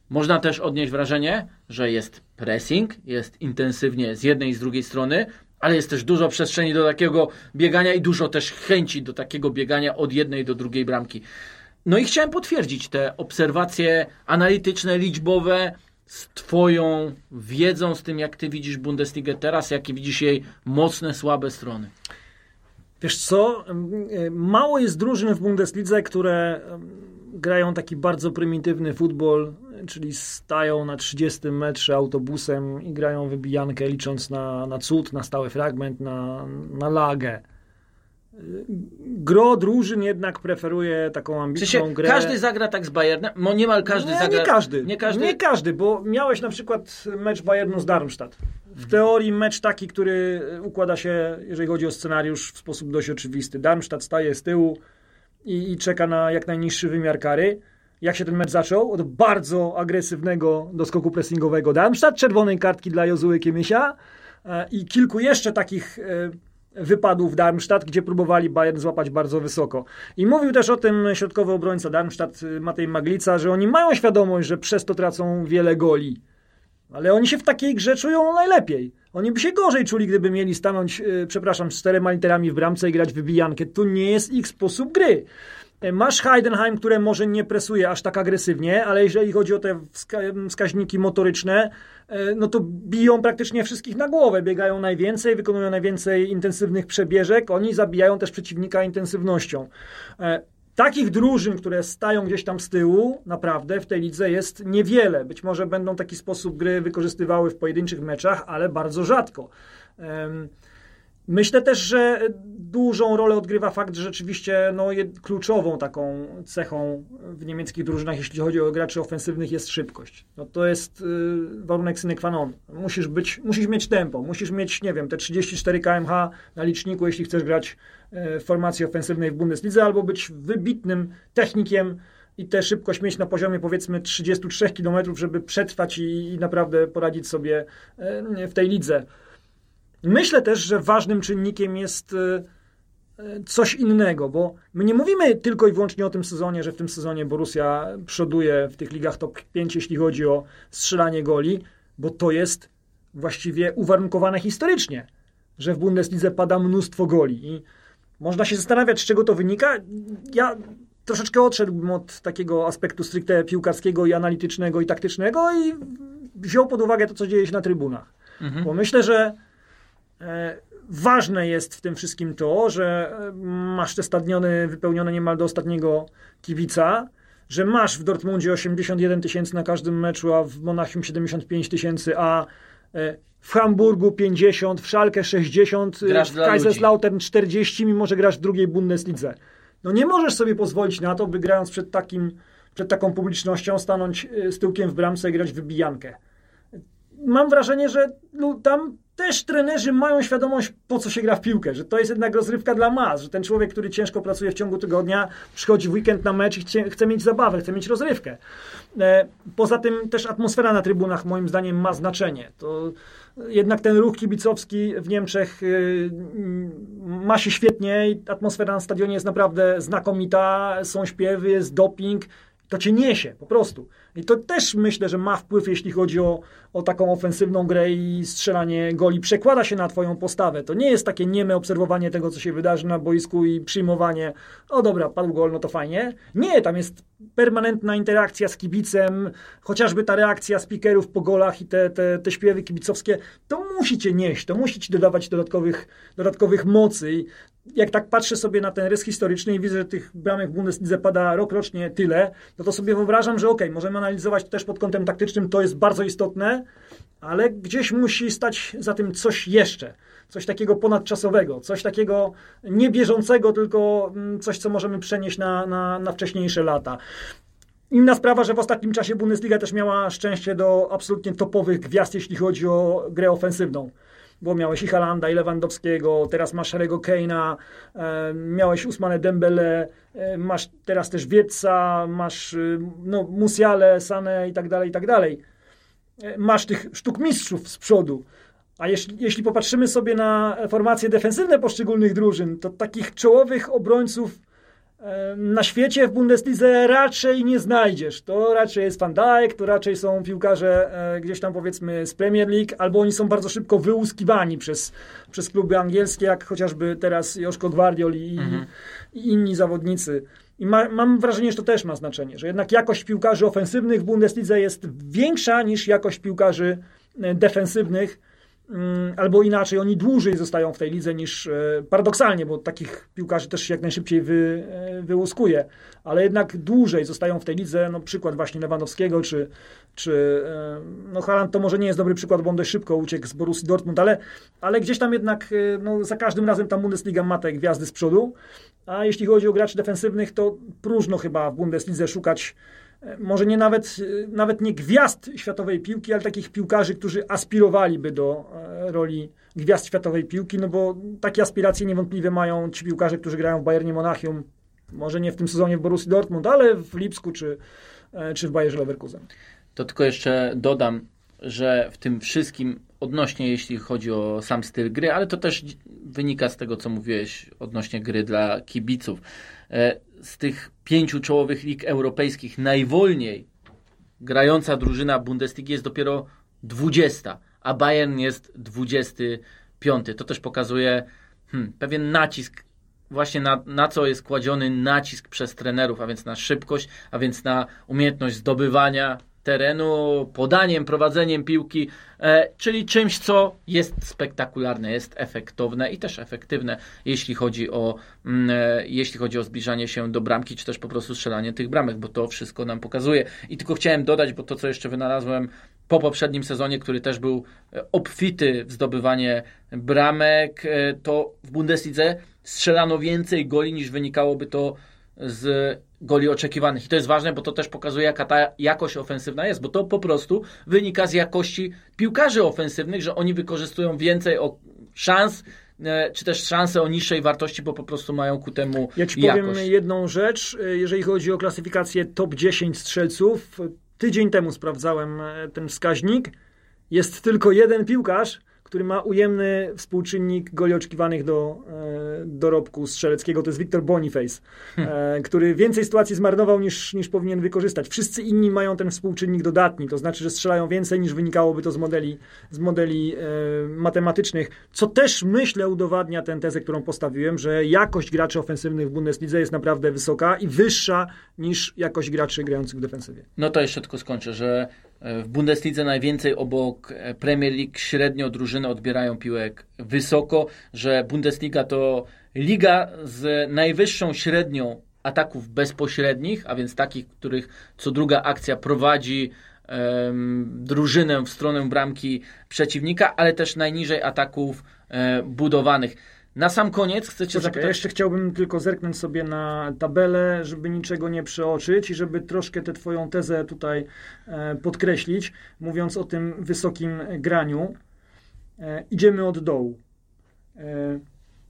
można też odnieść wrażenie, że jest pressing, jest intensywnie z jednej i z drugiej strony, ale jest też dużo przestrzeni do takiego biegania i dużo też chęci do takiego biegania od jednej do drugiej bramki. No i chciałem potwierdzić te obserwacje analityczne, liczbowe z Twoją wiedzą, z tym jak Ty widzisz Bundesligę teraz, jakie widzisz jej mocne, słabe strony. Wiesz co, mało jest drużyn w Bundeslidze, które grają taki bardzo prymitywny futbol, czyli stają na 30 metrze autobusem i grają wybijankę licząc na, na cud, na stały fragment, na, na lagę. Gro drużyn jednak preferuje taką ambitną grę. Każdy zagra tak z Bayernem? Mo niemal każdy nie, zagra. Nie każdy. nie każdy. Nie każdy, bo miałeś na przykład mecz Bayernu z Darmstadt. W teorii mecz taki, który układa się, jeżeli chodzi o scenariusz, w sposób dość oczywisty. Darmstadt staje z tyłu i, i czeka na jak najniższy wymiar kary. Jak się ten mecz zaczął? Od bardzo agresywnego doskoku pressingowego Darmstadt, czerwonej kartki dla Jozuły Kiemisia e, i kilku jeszcze takich e, wypadów Darmstadt, gdzie próbowali Bayern złapać bardzo wysoko. I mówił też o tym środkowy obrońca Darmstadt, Matej Maglica, że oni mają świadomość, że przez to tracą wiele goli. Ale oni się w takiej grze czują najlepiej. Oni by się gorzej czuli, gdyby mieli stanąć, yy, przepraszam, z czterema literami w bramce i grać wybijankę. To nie jest ich sposób gry. Masz Heidenheim, które może nie presuje aż tak agresywnie, ale jeżeli chodzi o te wska wskaźniki motoryczne, e, no to biją praktycznie wszystkich na głowę. Biegają najwięcej, wykonują najwięcej intensywnych przebieżek. Oni zabijają też przeciwnika intensywnością. Takich drużyn, które stają gdzieś tam z tyłu, naprawdę w tej lidze jest niewiele. Być może będą taki sposób gry wykorzystywały w pojedynczych meczach, ale bardzo rzadko. Myślę też, że dużą rolę odgrywa fakt, że rzeczywiście no, kluczową taką cechą w niemieckich drużynach, jeśli chodzi o graczy ofensywnych, jest szybkość. No, to jest y, warunek sine qua non. Musisz, być, musisz mieć tempo, musisz mieć, nie wiem, te 34 kmh na liczniku, jeśli chcesz grać y, w formacji ofensywnej w Bundeslidze, albo być wybitnym technikiem i tę szybkość mieć na poziomie powiedzmy 33 km, żeby przetrwać i, i naprawdę poradzić sobie y, w tej lidze. Myślę też, że ważnym czynnikiem jest e, e, coś innego, bo my nie mówimy tylko i wyłącznie o tym sezonie, że w tym sezonie Borussia przoduje w tych ligach top 5, jeśli chodzi o strzelanie goli, bo to jest właściwie uwarunkowane historycznie, że w Bundeslidze pada mnóstwo goli i można się zastanawiać, z czego to wynika. Ja troszeczkę odszedłbym od takiego aspektu stricte piłkarskiego i analitycznego i taktycznego i wziął pod uwagę to, co dzieje się na trybunach. Mhm. Bo myślę, że ważne jest w tym wszystkim to, że e, masz te stadiony wypełnione niemal do ostatniego kibica, że masz w Dortmundzie 81 tysięcy na każdym meczu, a w Monachium 75 tysięcy, a e, w Hamburgu 50, w Szalkę 60, grasz w Kaiserslautern 40, mimo że grasz w drugiej Bundeslidze. No nie możesz sobie pozwolić na to, by grając przed, takim, przed taką publicznością stanąć z tyłkiem w bramce i grać wybijankę. Mam wrażenie, że no, tam też trenerzy mają świadomość, po co się gra w piłkę, że to jest jednak rozrywka dla mas, że ten człowiek, który ciężko pracuje w ciągu tygodnia, przychodzi w weekend na mecz i chce, chce mieć zabawę, chce mieć rozrywkę. E, poza tym też atmosfera na trybunach moim zdaniem ma znaczenie. To jednak ten ruch kibicowski w Niemczech y, ma się świetnie i atmosfera na stadionie jest naprawdę znakomita, są śpiewy, jest doping, to cię niesie po prostu. I to też myślę, że ma wpływ, jeśli chodzi o, o taką ofensywną grę i strzelanie goli. Przekłada się na twoją postawę. To nie jest takie nieme obserwowanie tego, co się wydarzy na boisku i przyjmowanie, o dobra, padł gol, no to fajnie. Nie, tam jest permanentna interakcja z kibicem, chociażby ta reakcja speakerów po golach i te, te, te śpiewy kibicowskie, to musi cię nieść, to musi ci dodawać dodatkowych, dodatkowych mocy. Jak tak patrzę sobie na ten rys historyczny i widzę, że tych bramek w Bundeslidze pada rok rocznie tyle, no to sobie wyobrażam, że okay, możemy analizować też pod kątem taktycznym, to jest bardzo istotne, ale gdzieś musi stać za tym coś jeszcze. Coś takiego ponadczasowego, coś takiego niebieżącego, tylko mm, coś, co możemy przenieść na, na, na wcześniejsze lata. Inna sprawa, że w ostatnim czasie Bundesliga też miała szczęście do absolutnie topowych gwiazd, jeśli chodzi o grę ofensywną bo miałeś i Halanda, i Lewandowskiego, teraz masz Harry'ego Kane'a, e, miałeś Usmane Dembele, e, masz teraz też Wieca, masz e, no, Musiale, Sane i tak dalej, i tak dalej. E, masz tych sztuk mistrzów z przodu. A jeśli, jeśli popatrzymy sobie na formacje defensywne poszczególnych drużyn, to takich czołowych obrońców na świecie w Bundeslidze raczej nie znajdziesz. To raczej jest Van Dijk, to raczej są piłkarze e, gdzieś tam powiedzmy z Premier League, albo oni są bardzo szybko wyłuskiwani przez, przez kluby angielskie, jak chociażby teraz Joszko Gwardiol i, mhm. i inni zawodnicy. I ma, mam wrażenie, że to też ma znaczenie, że jednak jakość piłkarzy ofensywnych w Bundeslidze jest większa niż jakość piłkarzy e, defensywnych albo inaczej, oni dłużej zostają w tej lidze niż e, paradoksalnie, bo takich piłkarzy też jak najszybciej wy, e, wyłuskuje, ale jednak dłużej zostają w tej lidze, no przykład właśnie Lewandowskiego, czy, czy e, no Haaland to może nie jest dobry przykład, bo on dość szybko uciekł z Borussii Dortmund, ale, ale gdzieś tam jednak no, za każdym razem ta Bundesliga ma te gwiazdy z przodu, a jeśli chodzi o graczy defensywnych, to próżno chyba w Bundeslidze szukać może nie nawet, nawet nie gwiazd światowej piłki, ale takich piłkarzy, którzy aspirowaliby do e, roli gwiazd światowej piłki, no bo takie aspiracje niewątpliwie mają ci piłkarze, którzy grają w Bayernie Monachium, może nie w tym sezonie w Borussii Dortmund, ale w Lipsku czy, e, czy w Bayerze Leverkusen. To tylko jeszcze dodam, że w tym wszystkim odnośnie jeśli chodzi o sam styl gry, ale to też wynika z tego, co mówiłeś odnośnie gry dla kibiców. Z tych pięciu czołowych lig europejskich najwolniej grająca drużyna Bundesligi jest dopiero 20, a Bayern jest 25. To też pokazuje hmm, pewien nacisk właśnie na, na co jest kładziony nacisk przez trenerów, a więc na szybkość, a więc na umiejętność zdobywania terenu, podaniem, prowadzeniem piłki, e, czyli czymś, co jest spektakularne, jest efektowne i też efektywne, jeśli chodzi o, mm, e, jeśli chodzi o zbliżanie się do bramki, czy też po prostu strzelanie tych bramek, bo to wszystko nam pokazuje. I tylko chciałem dodać, bo to, co jeszcze wynalazłem po poprzednim sezonie, który też był e, obfity w zdobywanie bramek, to w Bundeslidze strzelano więcej goli niż wynikałoby to z goli oczekiwanych. I to jest ważne, bo to też pokazuje, jaka ta jakość ofensywna jest, bo to po prostu wynika z jakości piłkarzy ofensywnych, że oni wykorzystują więcej szans, e, czy też szanse o niższej wartości, bo po prostu mają ku temu Ja Ci jakość. powiem jedną rzecz, e, jeżeli chodzi o klasyfikację top 10 strzelców. Tydzień temu sprawdzałem e, ten wskaźnik. Jest tylko jeden piłkarz, który ma ujemny współczynnik goli oczekiwanych do e, dorobku strzeleckiego, to jest Victor Boniface, e, który więcej sytuacji zmarnował niż, niż powinien wykorzystać. Wszyscy inni mają ten współczynnik dodatni, to znaczy, że strzelają więcej niż wynikałoby to z modeli, z modeli e, matematycznych, co też myślę udowadnia tę tezę, którą postawiłem, że jakość graczy ofensywnych w Bundeslidze jest naprawdę wysoka i wyższa niż jakość graczy grających w defensywie. No to jeszcze tylko skończę, że w Bundeslidze najwięcej obok Premier League średnio drużyny odbierają piłek wysoko, że Bundesliga to liga z najwyższą średnią ataków bezpośrednich, a więc takich, których co druga akcja prowadzi um, drużynę w stronę bramki przeciwnika, ale też najniżej ataków um, budowanych. Na sam koniec chcecie Poczekaj, zapytać... Jeszcze chciałbym tylko zerknąć sobie na tabelę, żeby niczego nie przeoczyć i żeby troszkę tę twoją tezę tutaj e, podkreślić, mówiąc o tym wysokim graniu. E, idziemy od dołu. E,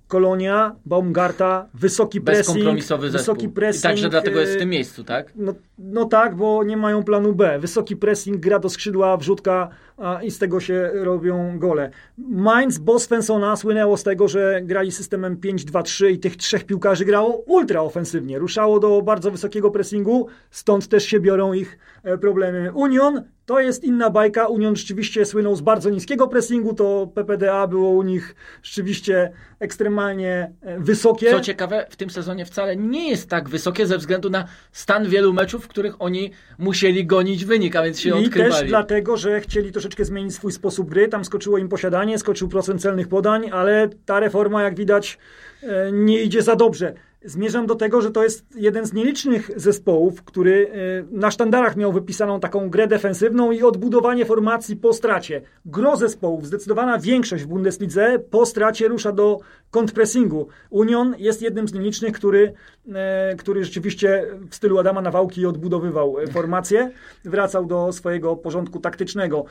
Kolonia, Baumgarta, wysoki pressing. Wysoki pressing. I także dlatego jest w tym miejscu, tak? No, no tak, bo nie mają planu B. Wysoki pressing, gra do skrzydła, wrzutka a, i z tego się robią gole. Mainz, bo Svensona słynęło z tego, że grali systemem 5-2-3 i tych trzech piłkarzy grało ultra ofensywnie. Ruszało do bardzo wysokiego pressingu, stąd też się biorą ich e, problemy. Union to jest inna bajka. Union rzeczywiście słynął z bardzo niskiego pressingu, to PPDA było u nich rzeczywiście ekstremalnie e, wysokie. Co ciekawe, w tym sezonie wcale nie jest tak wysokie ze względu na stan wielu meczów, w których oni musieli gonić wynik, a więc się I odkrywali. I też dlatego, że chcieli troszeczkę zmienić swój sposób gry. Tam skoczyło im posiadanie, skoczył procent celnych podań, ale ta reforma, jak widać, e, nie idzie za dobrze. Zmierzam do tego, że to jest jeden z nielicznych zespołów, który e, na sztandarach miał wypisaną taką grę defensywną i odbudowanie formacji po stracie. Gro zespołów, zdecydowana większość w Bundeslidze po stracie rusza do kontrpressingu. Union jest jednym z nielicznych, który, e, który rzeczywiście w stylu Adama Nawałki odbudowywał e, formację, wracał do swojego porządku taktycznego.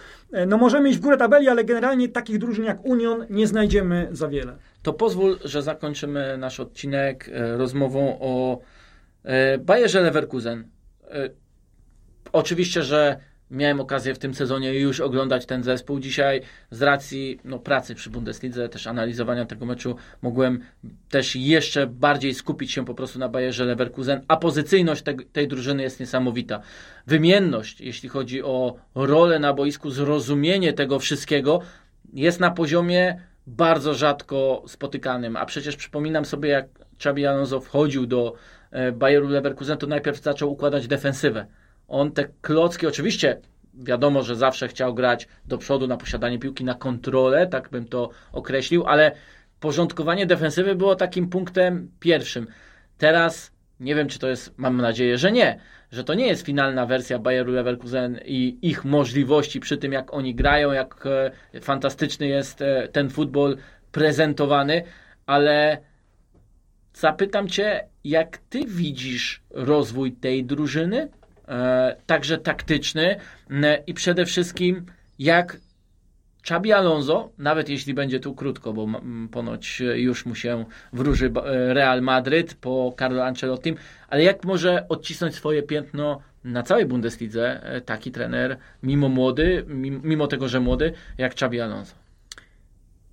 No możemy iść w górę tabeli, ale generalnie takich drużyn jak Union nie znajdziemy za wiele. To pozwól, że zakończymy nasz odcinek rozmową o e, Bayerze Leverkusen. E, oczywiście, że miałem okazję w tym sezonie już oglądać ten zespół. Dzisiaj z racji no, pracy przy Bundeslidze, też analizowania tego meczu, mogłem też jeszcze bardziej skupić się po prostu na Bayerze Leverkusen, a pozycyjność te, tej drużyny jest niesamowita. Wymienność, jeśli chodzi o rolę na boisku, zrozumienie tego wszystkiego jest na poziomie bardzo rzadko spotykanym, a przecież przypominam sobie, jak Xabi Alonso wchodził do e, Bayeru Leverkusen, to najpierw zaczął układać defensywę on te klocki, oczywiście wiadomo, że zawsze chciał grać do przodu na posiadanie piłki, na kontrolę, tak bym to określił, ale porządkowanie defensywy było takim punktem pierwszym. Teraz nie wiem, czy to jest, mam nadzieję, że nie, że to nie jest finalna wersja Bayeru Leverkusen i ich możliwości przy tym, jak oni grają, jak e, fantastyczny jest e, ten futbol prezentowany, ale zapytam Cię, jak Ty widzisz rozwój tej drużyny? E, także taktyczny i przede wszystkim jak Czabi Alonso, nawet jeśli będzie tu krótko, bo ponoć już mu się wróży e, Real Madryt po Carlo Ancelottim, ale jak może odcisnąć swoje piętno na całej Bundeslidze e, taki trener, mimo młody, mimo tego, że młody, jak Czabi Alonso?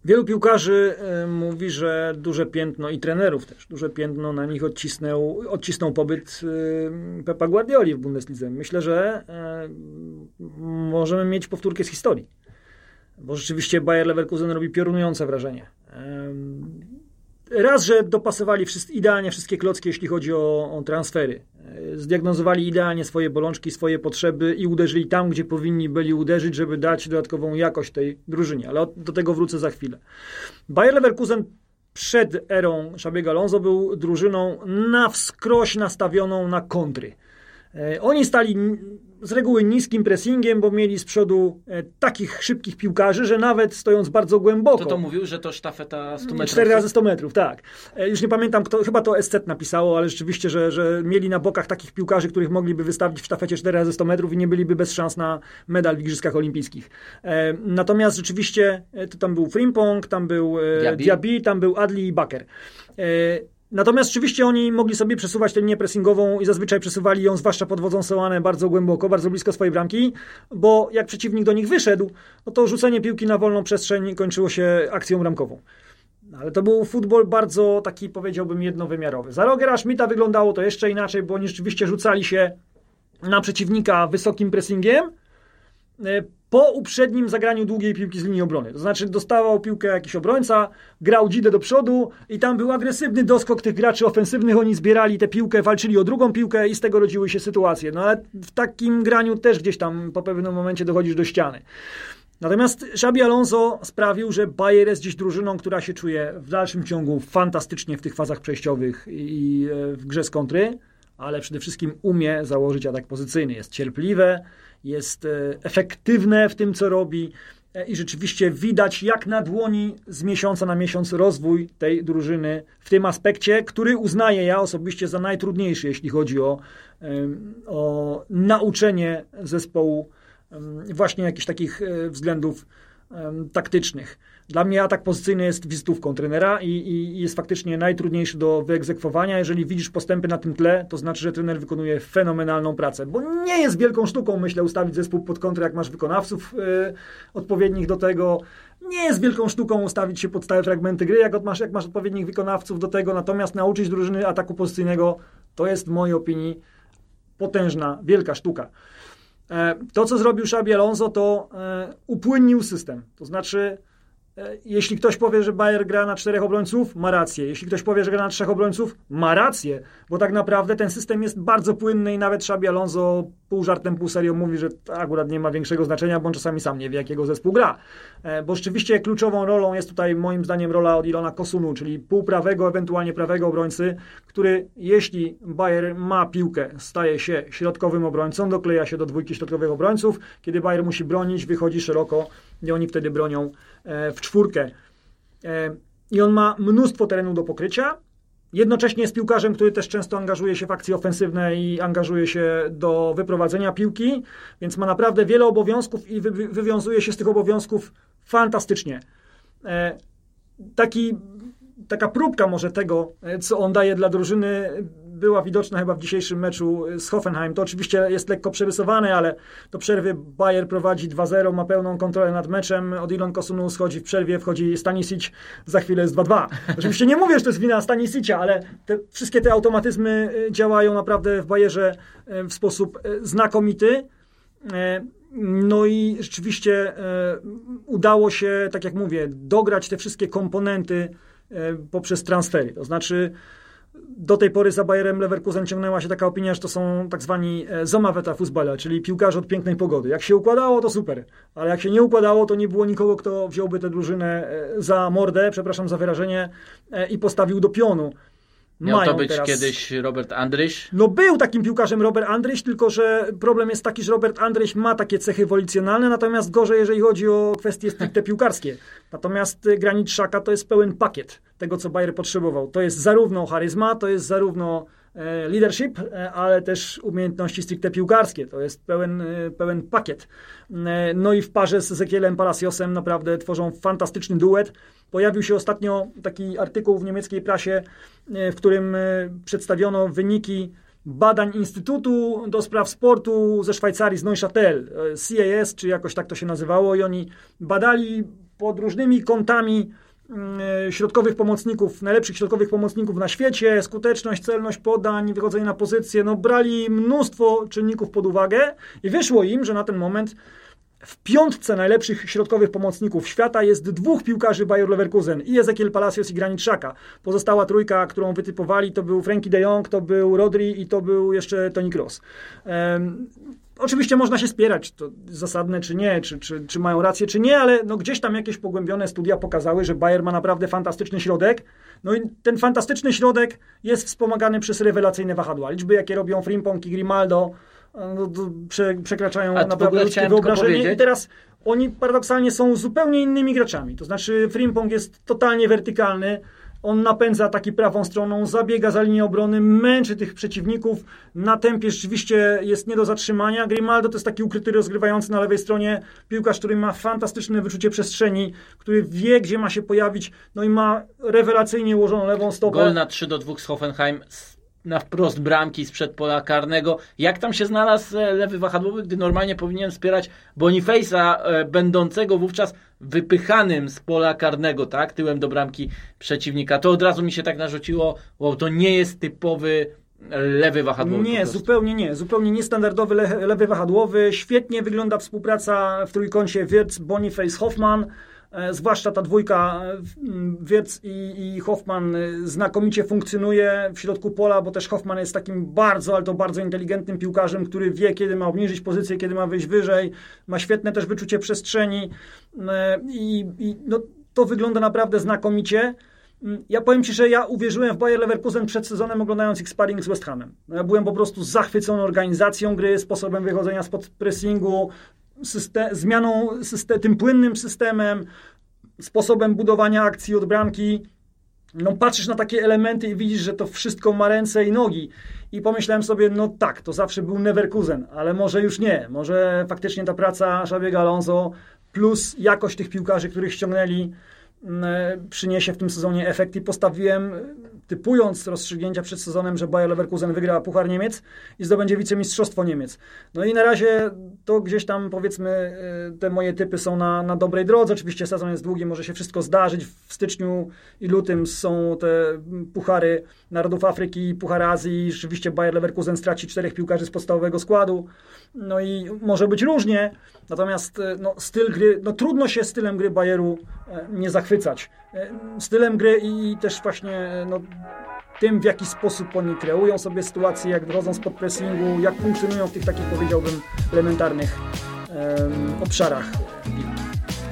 Wielu piłkarzy e, mówi, że duże piętno i trenerów też, duże piętno na nich odcisnął, odcisnął pobyt e, Pepa Guardioli w Bundeslidze. Myślę, że e, możemy mieć powtórkę z historii, bo rzeczywiście Bayer Leverkusen robi piorunujące wrażenie. Raz, że dopasowali idealnie wszystkie klocki, jeśli chodzi o, o transfery. Zdiagnozowali idealnie swoje bolączki, swoje potrzeby i uderzyli tam, gdzie powinni byli uderzyć, żeby dać dodatkową jakość tej drużynie. Ale do tego wrócę za chwilę. Bayer Leverkusen przed erą Szabiego Alonso był drużyną na wskroś nastawioną na kontry. E, oni stali z reguły niskim pressingiem, bo mieli z przodu e, takich szybkich piłkarzy, że nawet stojąc bardzo głęboko. To to mówił, że to sztafeta 100 metrów? 4 razy 100 metrów, tak. E, już nie pamiętam, kto, chyba to SC napisało, ale rzeczywiście, że, że mieli na bokach takich piłkarzy, których mogliby wystawić w sztafecie 4 razy 100 metrów i nie byliby bez szans na medal w Igrzyskach Olimpijskich. Natomiast rzeczywiście to tam był Frimpong, tam był Diaby, Diaby tam był Adli i Baker. Natomiast oczywiście oni mogli sobie przesuwać tę linię pressingową i zazwyczaj przesuwali ją, zwłaszcza pod wodzą Sołane, bardzo głęboko, bardzo blisko swojej bramki, bo jak przeciwnik do nich wyszedł, no to rzucenie piłki na wolną przestrzeń kończyło się akcją bramkową. Ale to był futbol bardzo taki, powiedziałbym, jednowymiarowy. Za Rogera Schmidta wyglądało to jeszcze inaczej, bo oni rzeczywiście rzucali się na przeciwnika wysokim pressingiem, e, po uprzednim zagraniu długiej piłki z linii obrony. To znaczy dostawał piłkę jakiś obrońca, grał dzidę do przodu i tam był agresywny doskok tych graczy ofensywnych. Oni zbierali tę piłkę, walczyli o drugą piłkę i z tego rodziły się sytuacje. No ale w takim graniu też gdzieś tam po pewnym momencie dochodzisz do ściany. Natomiast Xabi Alonso sprawił, że Bayer jest dziś drużyną, która się czuje w dalszym ciągu fantastycznie w tych fazach przejściowych i e, w grze z kontry, ale przede wszystkim umie założyć atak pozycyjny. Jest cierpliwe, jest e, efektywne w tym, co robi e, i rzeczywiście widać jak na dłoni z miesiąca na miesiąc rozwój tej drużyny w tym aspekcie, który uznaję ja osobiście za najtrudniejszy, jeśli chodzi o, o nauczenie zespołu właśnie jakichś takich e, względów taktycznych. Dla mnie atak pozycyjny jest wizytówką trenera i, i, jest faktycznie najtrudniejszy do wyegzekwowania. Jeżeli widzisz postępy na tym tle, to znaczy, że trener wykonuje fenomenalną pracę, bo nie jest wielką sztuką, myślę, ustawić zespół pod kontrę, jak masz wykonawców yy, odpowiednich do tego. Nie jest wielką sztuką ustawić się pod stałe fragmenty gry, jak masz, jak masz odpowiednich wykonawców do tego, natomiast nauczyć drużyny ataku pozycyjnego to jest w mojej opinii potężna, wielka sztuka. E, to, co zrobił Xabi Alonso, to e, upłynnił system. To znaczy, jeśli ktoś powie, że Bayer gra na czterech obrońców, ma rację. Jeśli ktoś powie, że gra na trzech obrońców, ma rację, bo tak naprawdę ten system jest bardzo płynny i nawet Xabi Alonso pół żartem, pół serią mówi, że akurat nie ma większego znaczenia, bo on czasami sam nie wie, jakiego zespół gra. Bo rzeczywiście kluczową rolą jest tutaj moim zdaniem rola od Ilona Kosunu, czyli półprawego, ewentualnie prawego obrońcy, który jeśli Bayer ma piłkę, staje się środkowym obrońcą, dokleja się do dwójki środkowych obrońców. Kiedy Bayer musi bronić, wychodzi szeroko i oni wtedy bronią e, w czwórkę. E, I on ma mnóstwo terenu do pokrycia. Jednocześnie jest piłkarzem, który też często angażuje się w akcje ofensywne i angażuje się do wyprowadzenia piłki, więc ma naprawdę wiele obowiązków i wywiązuje się z tych obowiązków fantastycznie. E, taki taka próbka może tego, co on daje dla drużyny, była widoczna chyba w dzisiejszym meczu z Hoffenheim. To oczywiście jest lekko przerysowane, ale do przerwy Bayer prowadzi 2-0, ma pełną kontrolę nad meczem. Odilon Kosunu schodzi w przerwie, wchodzi Stanisic, za chwilę jest 2-2. Oczywiście nie mówię, że to jest wina Stanisicia, ale te, wszystkie te automatyzmy y, działają naprawdę w Bayerze y, w sposób znakomity. No i rzeczywiście udało się, tak jak mówię, dograć te wszystkie komponenty poprzez transfery. To znaczy do tej pory za Bayerem Leverkusen ciągnęła się taka opinia, że to są tak zwani e, Sommerwetter Fußballer, czyli piłkarze od pięknej pogody. Jak się układało, to super, ale jak się nie układało, to nie było nikogo, kto wziąłby tę drużynę e, za mordę, przepraszam za wyrażenie, e, i postawił do pionu. Miał to być teraz... kiedyś Robert Andryś? No był takim piłkarzem Robert Andryś, tylko że problem jest taki, że Robert Andryś ma takie cechy wolicjonalne, natomiast gorzej, jeżeli chodzi o kwestie stricte piłkarskie. Natomiast Granit Szaka to jest pełen pakiet tego, co Bayer potrzebował. To jest zarówno charyzma, to jest zarówno e, leadership, e, ale też umiejętności stricte piłkarskie. To jest pełen, e, pełen pakiet. No i w parze z Ezekielem Palaciosem naprawdę tworzą fantastyczny duet. Pojawił się ostatnio taki artykuł w niemieckiej prasie, w którym przedstawiono wyniki badań Instytutu do Spraw Sportu ze Szwajcarii, z Neuchâtel, CAS, czy jakoś tak to się nazywało, i oni badali pod różnymi kątami środkowych pomocników, najlepszych środkowych pomocników na świecie, skuteczność, celność podań, wychodzenie na pozycję, no brali mnóstwo czynników pod uwagę i wyszło im, że na ten moment w piątce najlepszych środkowych pomocników świata jest dwóch piłkarzy Bayer Leverkusen i Ezekiel Palacios i Granit Xhaka. Pozostała trójka, którą wytypowali, to był Frankie de Jong, to był Rodri i to był jeszcze Toni Kroos. Oczywiście można się spierać, to zasadne czy nie, czy, czy, czy mają rację, czy nie, ale no gdzieś tam jakieś pogłębione studia pokazały, że Bayer ma naprawdę fantastyczny środek. No i ten fantastyczny środek jest wspomagany przez rewelacyjne wahadła. Liczby, jakie robią Frimpong i Grimaldo, no, prze, przekraczają naprawdę ludzkie wyobrażenie. I teraz oni paradoksalnie są zupełnie innymi graczami. To znaczy Frimpong jest totalnie wertykalny, on napędza taki prawą stroną, zabiega za linię obrony, męczy tych przeciwników. Na tempie rzeczywiście jest nie do zatrzymania. Grimaldo to jest taki ukryty rozgrywający na lewej stronie piłkarz, który ma fantastyczne wyczucie przestrzeni, który wie, gdzie ma się pojawić, no i ma rewelacyjnie ułożoną lewą stopę. Gol na 3 do 2 z Hoffenheim na wprost bramki sprzed pola karnego. Jak tam się znalazł e, lewy wahadłowy, gdy normalnie powinien wspierać Boniface'a, e, będącego wówczas wypychanym z pola karnego, tak, tyłem do bramki przeciwnika. To od razu mi się tak narzuciło, bo to nie jest typowy lewy wahadłowy. Nie, zupełnie nie. Zupełnie niestandardowy le lewy wahadłowy. Świetnie wygląda współpraca w trójkącie Wirtz, Boniface, Hoffman. E, zwłaszcza ta dwójka e, Wirtz i, i Hoffman e, znakomicie funkcjonuje w środku pola, bo też Hoffman jest takim bardzo, ale to bardzo inteligentnym piłkarzem, który wie, kiedy ma obniżyć pozycję, kiedy ma wyjść wyżej, ma świetne też wyczucie przestrzeni i, i no, to wygląda naprawdę znakomicie. Mm, ja powiem Ci, że ja uwierzyłem w Bayer Leverkusen przed sezonem oglądając ich sparring z West Hamem. Ja byłem po prostu zachwycony organizacją gry, sposobem wychodzenia spod pressingu, system, zmianą, system, tym płynnym systemem, sposobem budowania akcji od bramki. No, patrzysz na takie elementy i widzisz, że to wszystko ma ręce i nogi. I pomyślałem sobie, no tak, to zawsze był Neverkusen, ale może już nie. Może faktycznie ta praca Szabiega Alonso plus jakość tych piłkarzy, których ściągnęli, E, przyniesie w tym sezonie efekt i postawiłem, typując rozstrzygnięcia przed sezonem, że Bayer Leverkusen wygra Puchar Niemiec i zdobędzie wicemistrzostwo Niemiec. No i na razie to gdzieś tam powiedzmy e, te moje typy są na, na dobrej drodze. Oczywiście sezon jest długi, może się wszystko zdarzyć. W styczniu i lutym są te Puchary Narodów Afryki, Puchar Azji. Rzeczywiście Bayer Leverkusen straci czterech piłkarzy z podstawowego składu. No i może być różnie, natomiast e, no, styl gry, no trudno się stylem gry Bayeru nie zachwycić zachwycać. E, stylem gry i też właśnie e, no, tym, w jaki sposób oni kreują sobie sytuację, jak wychodzą spod pressingu, jak funkcjonują w tych takich, powiedziałbym, elementarnych um, obszarach.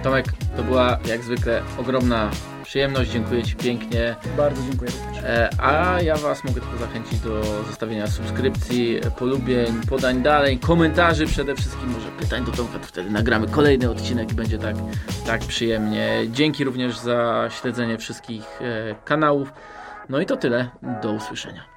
Tomek, to była jak zwykle ogromna przyjemność. Dziękuję Ci pięknie. Bardzo dziękuję. E, a ja Was mogę tylko zachęcić do zostawienia subskrypcji, polubień, podań dalej, komentarzy przede wszystkim, może pytań do Tomka, to wtedy nagramy kolejny odcinek i będzie tak, tak przyjemnie. Dzięki również za śledzenie wszystkich e, kanałów. No i to tyle. Do usłyszenia.